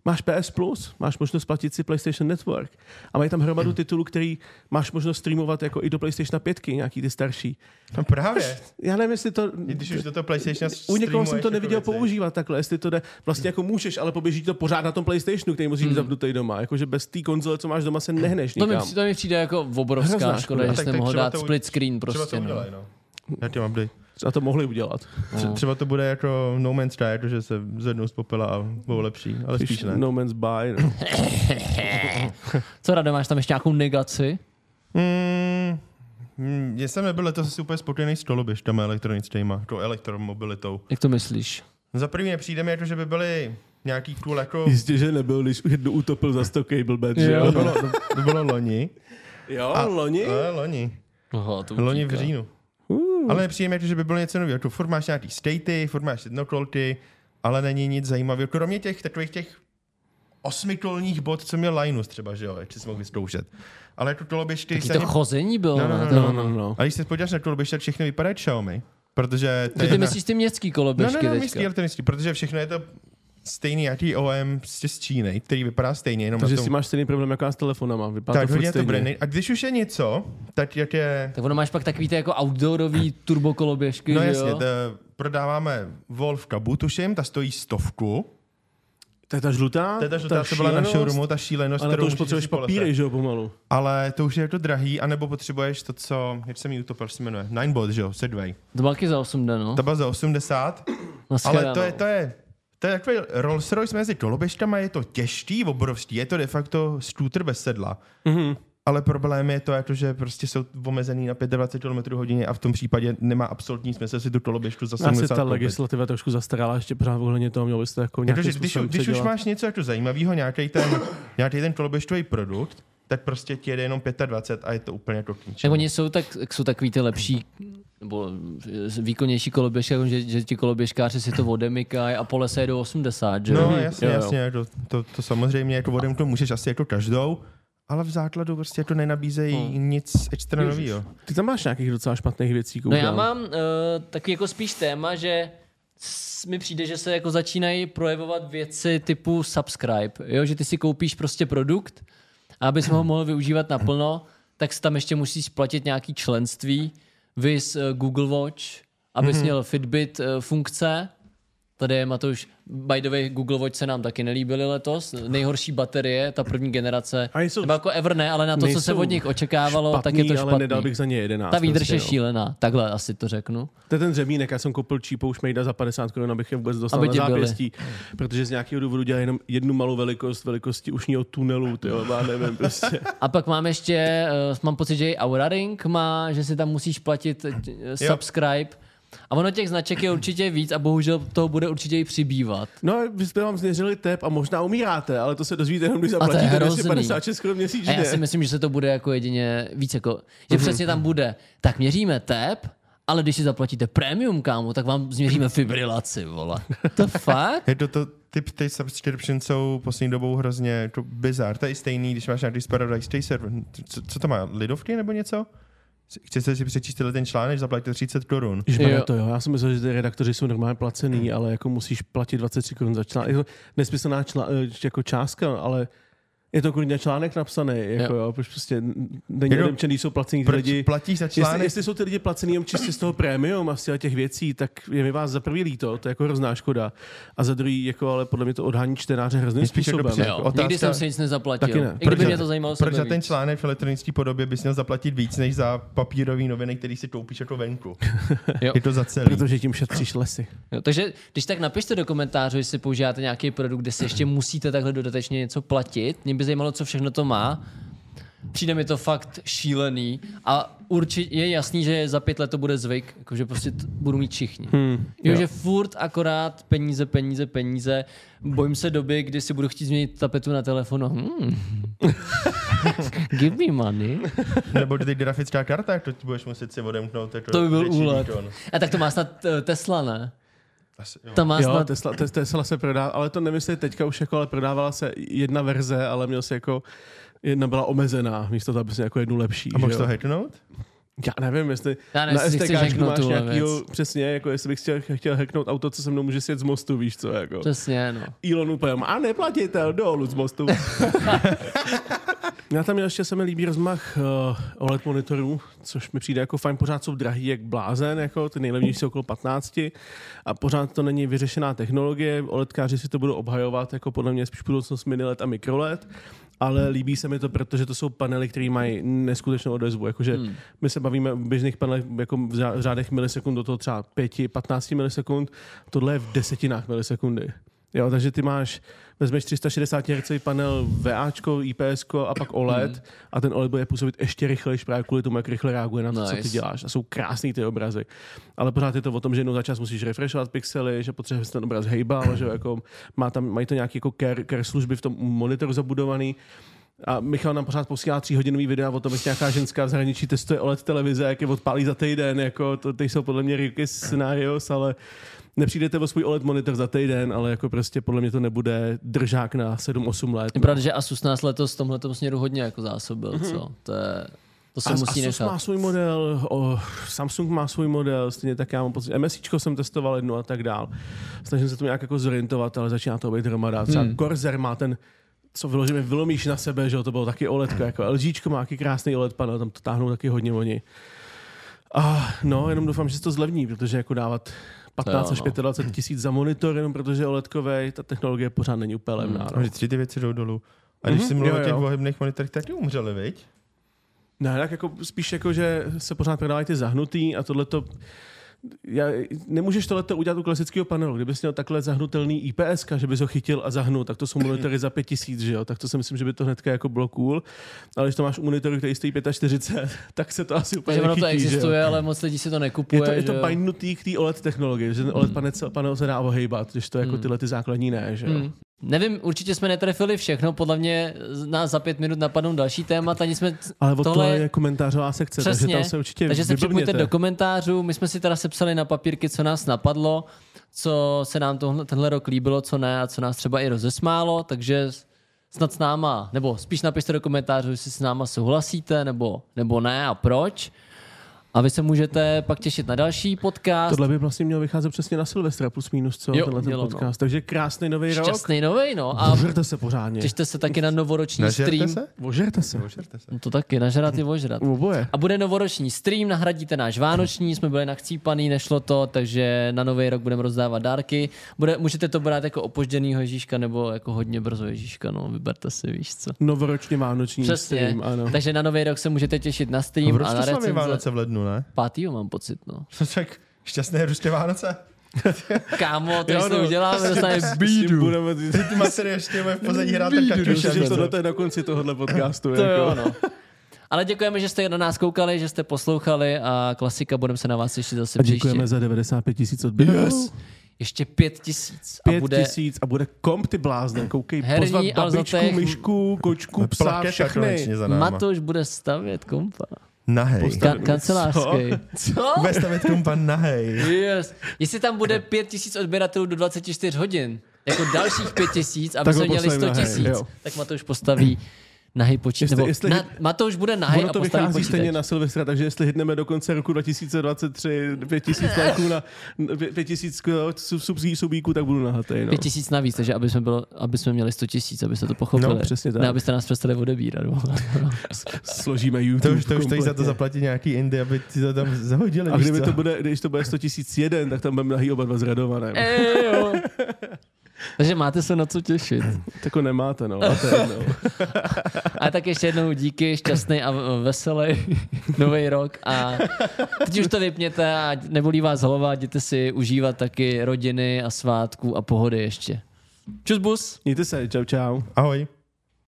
máš PS Plus, máš možnost platit si PlayStation Network a mají tam hromadu titulů, který máš možnost streamovat jako i do PlayStation 5, nějaký ty starší. No právě. Já nevím, jestli to... Když už do toho PlayStation U někoho jsem to neviděl jako věci. používat takhle, jestli to jde. Vlastně jako můžeš, ale poběží to pořád na tom PlayStationu, který musíš mít zapnutý doma. Jakože bez té konzole, co máš doma, se nehneš To mi, nikam. při- to mi přijde jako obrovská Hrozná škoda, škoda. že jste tak mohl dát to- split screen Třeba to prostě. No. no. Já tě mám update. A to mohli udělat. Tře- Třeba to bude jako No Man's Sky, jako že se zvednou z popela a budou lepší, ale spíš ne. No Man's Buy. No. [laughs] Co Rade, máš tam ještě nějakou negaci? Mm, mm, já jsem nebyl letos asi úplně spokojený s koloběžkami elektronickýma, to elektromobilitou. Jak to myslíš? Za první nepřijde mi jako, že by byly nějaký cool jako... Jistě, že nebyl, když jednu utopil za 100 cable bed, že Jo. To bylo, to bylo loni. Jo, A- loni? Ale loni. Aha, to Loni v říjnu. Uh. Ale jako, že by bylo něco nového. Jako furt máš nějaký statey, furt máš jednokolky, ale není nic zajímavého. Kromě těch takových těch osmikolních bod, co měl Linus třeba, že jo, jak si mohl vyzkoušet. Ale jako koloběžky... Taky to ani- chození bylo. No, no, no, To- No, no, no. A když se podíváš na koloběžky, tak všechny vypadají Xiaomi. Protože... to Ty, ty jedna- myslíš ty městský No, koloběžky no, no, teďka? myslí elektronický, protože všechno je to stejný jaký OM prostě z Číny, který vypadá stejně, jenom Takže na si tom... máš stejný problém jako já s telefonama. Vypadá Tak to hodně to. A když už je něco, tak jak je... Tak ono máš pak takový ty jako outdoorový turbokoloběžky, No jasně, jo? to prodáváme Wolf Kabu, tuším, ta stojí stovku. To je ta žlutá? To je ta žlutá, co byla na šílenost? showroomu, ta šílenost, Ale kterou to už potřebuješ papíry, že jo, pomalu. Ale to už je jako drahý, anebo potřebuješ to, co, jak jsem ji utopil, se jmenuje, Ninebot, že jo, Segway. To bylo taky za 8 den, no. Ta byla za 80, ale to je, to je, to je takový Rolls Royce mezi koloběžkama, je to těžký, obrovský, je to de facto scooter bez sedla. Mhm. Ale problém je to, jako, že prostě jsou omezený na 25 km hodině a v tom případě nemá absolutní smysl si tu koloběžku za Asi 70 ta koupit. legislativa trošku zastarala, ještě pořád ohledně toho mělo byste jako nějakým Jakože když, způsobem když už máš něco jako zajímavého, nějaký ten, nějaký ten koloběžkový produkt, tak prostě ti jede jenom 25 a je to úplně jako k Tak ničemu. oni jsou, tak, jsou takový ty lepší nebo eh, výkonnější koloběžky, jako že, že ti koloběžkáři si to odemykají a po lese jedou 80, že jo? No jasně, Jo, jo. jasně, to, to, to samozřejmě jako vodem to můžeš asi jako každou, ale v základu prostě jako nenabízejí Hmm. nic extra nového. Ty tam máš nějakých docela špatných věcí, No koukám. já mám uh, takový jako spíš téma, že mi přijde, že se jako začínají projevovat věci typu subscribe, jo? že ty si koupíš prostě produkt a abys ho mohl využívat naplno, tak si tam ještě musíš platit nějaký členství, vys uh, Google Watch, abys mm-hmm. měl Fitbit uh, funkce, Tady je Matouš, by the way, Google Watch se nám taky nelíbily letos. Nejhorší baterie, ta první generace. A jsou- Nebo jako ever ne, ale na to, co se od nich očekávalo, tak je to Špatný, špatný. ale nedal bych za ně 11. Ta výdrž je prostě, no. šílená, takhle asi to řeknu. To je ten řemínek, já jsem koupil čípou šmejda za 50 korun, abych je vůbec dostal Aby na zápěstí, protože z nějakého důvodu dělají jenom jednu malou velikost, velikosti ušního tunelu, ty já nevím, prostě. [laughs] A pak mám ještě, uh, mám pocit, že i Aura Ring má, že si tam musíš platit uh, subscribe. A ono těch značek je určitě víc a bohužel toho bude určitě i přibývat. No, vy jste vám změřili tep a možná umíráte, ale to se dozvíte jenom, když zaplatíte hrozný. 256 korun A měsíčně. já si myslím, že se to bude jako jedině víc jako, že přesně tam bude, tak měříme tep, ale když si zaplatíte premium, kámo, tak vám změříme fibrilaci, vole. To [laughs] fakt? Je to, to typ ty subscription jsou poslední dobou hrozně jako bizar. To je stejný, když máš nějaký Paradise server. Co, co to má, lidovky nebo něco? Chcete si přečíst tenhle ten článek, zaplatíte 30 korun. Jo. to jo, já si myslel, že ty redaktoři jsou normálně placený, ale jako musíš platit 23 korun za článek. Je to nesmyslná čla, eh, jako částka, ale Je to kurně článek napsaný, jako Jo. jo, proč prostě není Jako, odemčený, jsou placený ty lidi. platíš za Jestli, článek? jestli, jsou ty lidi placený jenom čistě z toho prémium a z těch věcí, tak je mi vás za prvý líto, to je jako hrozná škoda. A za druhý, jako, ale podle mě to odhání čtenáře hrozným Spíš jako způsobem. při- Jo. Otázka- Nikdy jsem si nic nezaplatil. Taky ne. I kdyby Proč mě to zajímalo Proč za ten článek v elektronické podobě bys měl zaplatit víc, než za papírový noviny, který si koupíš jako venku? [laughs] Jo. Je to za celý. Protože tím šetříš lesy. Jo, takže když tak napište do komentářů, jestli používáte nějaký produkt, kde si ještě musíte takhle dodatečně něco platit. Mě by zajímalo, co všechno to má. Přijde mi to fakt šílený a určitě je jasný, že za pět let to bude zvyk, jakože prostě t- budu mít všichni. Hmm, jo, jo. že furt akorát peníze, peníze, peníze. Bojím se doby, kdy si budu chtít změnit tapetu na telefonu. Hmm. [laughs] Give me money. Nebo ty grafická karta, jak to budeš muset si odemknout. Jako To by byl úlet. výkon. A tak to má snad eh, Tesla, ne? Asi, jo. To má Jo, snad... Tesla, tes, Tesla se prodá, ale to nemyslím teďka už jako, ale prodávala se jedna verze, ale měl se jako jedna byla omezená, místo toho, aby se jako jednu lepší. A že můžeš to hacknout? Já nevím, jestli Já ne, na STK máš nějakýho, věc. přesně, jako jestli bych chtěl, chtěl hacknout auto, co se mnou může sjet z mostu, víš co, jako. Přesně, no. Elon úplně, a neplatitel, dolů z mostu. [laughs] Já tam ještě se mi líbí rozmach uh, OLED monitorů, což mi přijde jako fajn, pořád jsou drahý jak blázen, jako ty nejlevnější jsou okolo 15 a pořád to není vyřešená technologie, OLEDkáři si to budou obhajovat, jako podle mě spíš budoucnost mini LED a mikro LED, ale líbí se mi to, protože to jsou panely, které mají neskutečnou odezvu. Jakože hmm. my se bavíme v běžných panelech jako v řá- v řádech milisekund do toho třeba 5-15 milisekund, tohle je v desetinách milisekundy. Jo, takže ty máš, vezmeš 360 Hz panel VAčko, IPSko a pak OLED hmm. a ten OLED bude působit ještě rychleji právě kvůli tomu, jak rychle reaguje na to, nice. co ty děláš. A jsou krásný ty obrazy. Ale pořád je to o tom, že jednou za čas musíš refreshovat pixely, že potřebuješ ten obraz hejbal, že jako má tam, mají to nějaké jako care, care služby v tom monitoru zabudovaný. A Michal nám pořád posílá tříhodinový videa o tom, jak nějaká ženská v zahraničí testuje OLED televize, jak je odpálí za týden. Jako to, ty jsou podle mě riky scenarios, ale nepřijdete o svůj OLED monitor za týden, ale jako prostě podle mě to nebude držák na 7-8 let. Je pravda, že Asus nás letos v tomhle směru hodně jako zásobil, co? To, je, to se As- musí Asus nechat. má svůj model, o, Samsung má svůj model, stejně tak já mám pocit, MSIčko jsem testoval jednu a tak dál. Snažím se to nějak jako zorientovat, ale začíná to být hromada. Třeba hmm. Corsair má ten co vyloženě vylomíš na sebe, že jo, to bylo taky OLED, jako LGčko má taky krásný OLED panel, tam to táhnou taky hodně oni. A no, jenom doufám, že se to zlevní, protože jako dávat 15 jo, až no. 25 tisíc za monitor, jenom protože je OLEDkovej, ta technologie pořád není úplně levná. A No. vždycky ty věci jdou dolů. A když Mhm, jsi mluvil jo, o těch ohybných monitorech, taky umřeli, viď? Ne, tak jako spíš jako, že se pořád prodávají ty zahnutý a tohle to já, nemůžeš tohleto udělat u klasického panelu. Kdybys měl takhle zahnutelný IPS, že bys ho chytil a zahnul, tak to jsou monitory za 5000, že jo? Tak to si myslím, že by to hnedka jako bylo cool. Ale když to máš u monitoru, který stojí 45, [laughs] tak se to asi úplně ono to nechytí, že jo? existuje, ale moc lidí si to nekupuje. Je to, je že to bindnutý k té OLED technologii, že ten OLED panel, se- panel se dá ohejbat, když to jako tyhle ty základní ne, že jo? Hmm. Nevím, určitě jsme netrefili všechno, podle mě nás za pět minut napadnou další témata, nic jsme... Ale od Tohle- je komentářová sekce, Přesně, takže tam se určitě takže se připojte do komentářů, my jsme si teda sepsali na papírky, co nás napadlo, co se nám tohle, tenhle rok líbilo, co ne a co nás třeba i rozesmálo, takže snad s náma, nebo spíš napište do komentářů, jestli s náma souhlasíte, nebo, nebo ne a proč. A vy se můžete pak těšit na další podcast. Tohle by vlastně mělo vycházet přesně na Silvestra plus minus, co? Jo, tenhle ten mělo, no. podcast. Takže krásný nový rok. Šťastný novej, no. A Ožerte se pořádně. těšte se taky na novoroční Nažerte stream. se? Ožerte se. Ožerte se. No to taky, nažrat je ožrat. Oboje. A bude novoroční stream, nahradíte náš vánoční, jsme byli nachcípaný, nešlo to, takže na nový rok budeme rozdávat dárky. Bude, můžete to brát jako opožděnýho Ježíška nebo jako hodně brzo Ježíška, no vyberte si, víš co. Novoročně vánoční Přesně, stream, ano. takže na nový rok se můžete těšit na stream proč a na recenze. Vánoce v lednu, ne? Pátýho mám pocit, no. [laughs] Tak šťastné ruské Vánoce. [laughs] Kámo, to Jo, no. uděláme, tím bídu. Budeme... Ty masery ještě v pozadí hrát Bídu, tak Myslím, že tohle je na konci tohohle podcastu. [laughs] To jako. jo, no. Ale děkujeme, že jste na nás koukali, že jste poslouchali a klasika, budeme se na vás ještě zase A příště. děkujeme za 95 tisíc odběrů. Yes. Ještě pět tisíc. A 5 bude tisíc a bude komp ty blázne. Koukej, Herní pozvat babičku, Alzatech. myšku, kočku, psa, všechny. Matoš bude stavět kompa. Nahej. Ka- kancelářský. Co? Co? Bude stavět nahej. Yes. Jestli tam bude pět tisíc odběratelů do 24 hodin, jako dalších pět tisíc, aby Tak jsme měli postavím 100 na hej, tisíc, tak Matoš postaví nahý počítač. Jestli- Nebo jestli na, Matouš bude nahý Ono a to vychází počítač. stejně na Silvestra, takže jestli hitneme do konce roku 2023 5000 lajků na 5000 subsí subíků, tak budu nahatý. No. Pět tisíc navíc, takže aby jsme, bylo, aby jsme měli 100 tisíc, abyste to pochopili. No, přesně tak. Ne, abyste nás přestali odebírat. No. [laughs] Složíme YouTube. To už, to už stojí za to zaplatit nějaký Indy, aby ti to tam zahodili. A kdyby to bude, když to bude 100 tisíc jeden, tak tam budeme nahý oba dva zradované. Ejo. [laughs] Takže máte se na co těšit. [clears throat] Tako nemáte, no. A to je jedno. A tak ještě jednou díky, šťastný a veselý [laughs] nový rok a teď už to vypněte a nebolí vás hlava, jděte si užívat taky rodiny a svátků a pohody ještě. Čus bus! Mějte se, čau čau. Ahoj.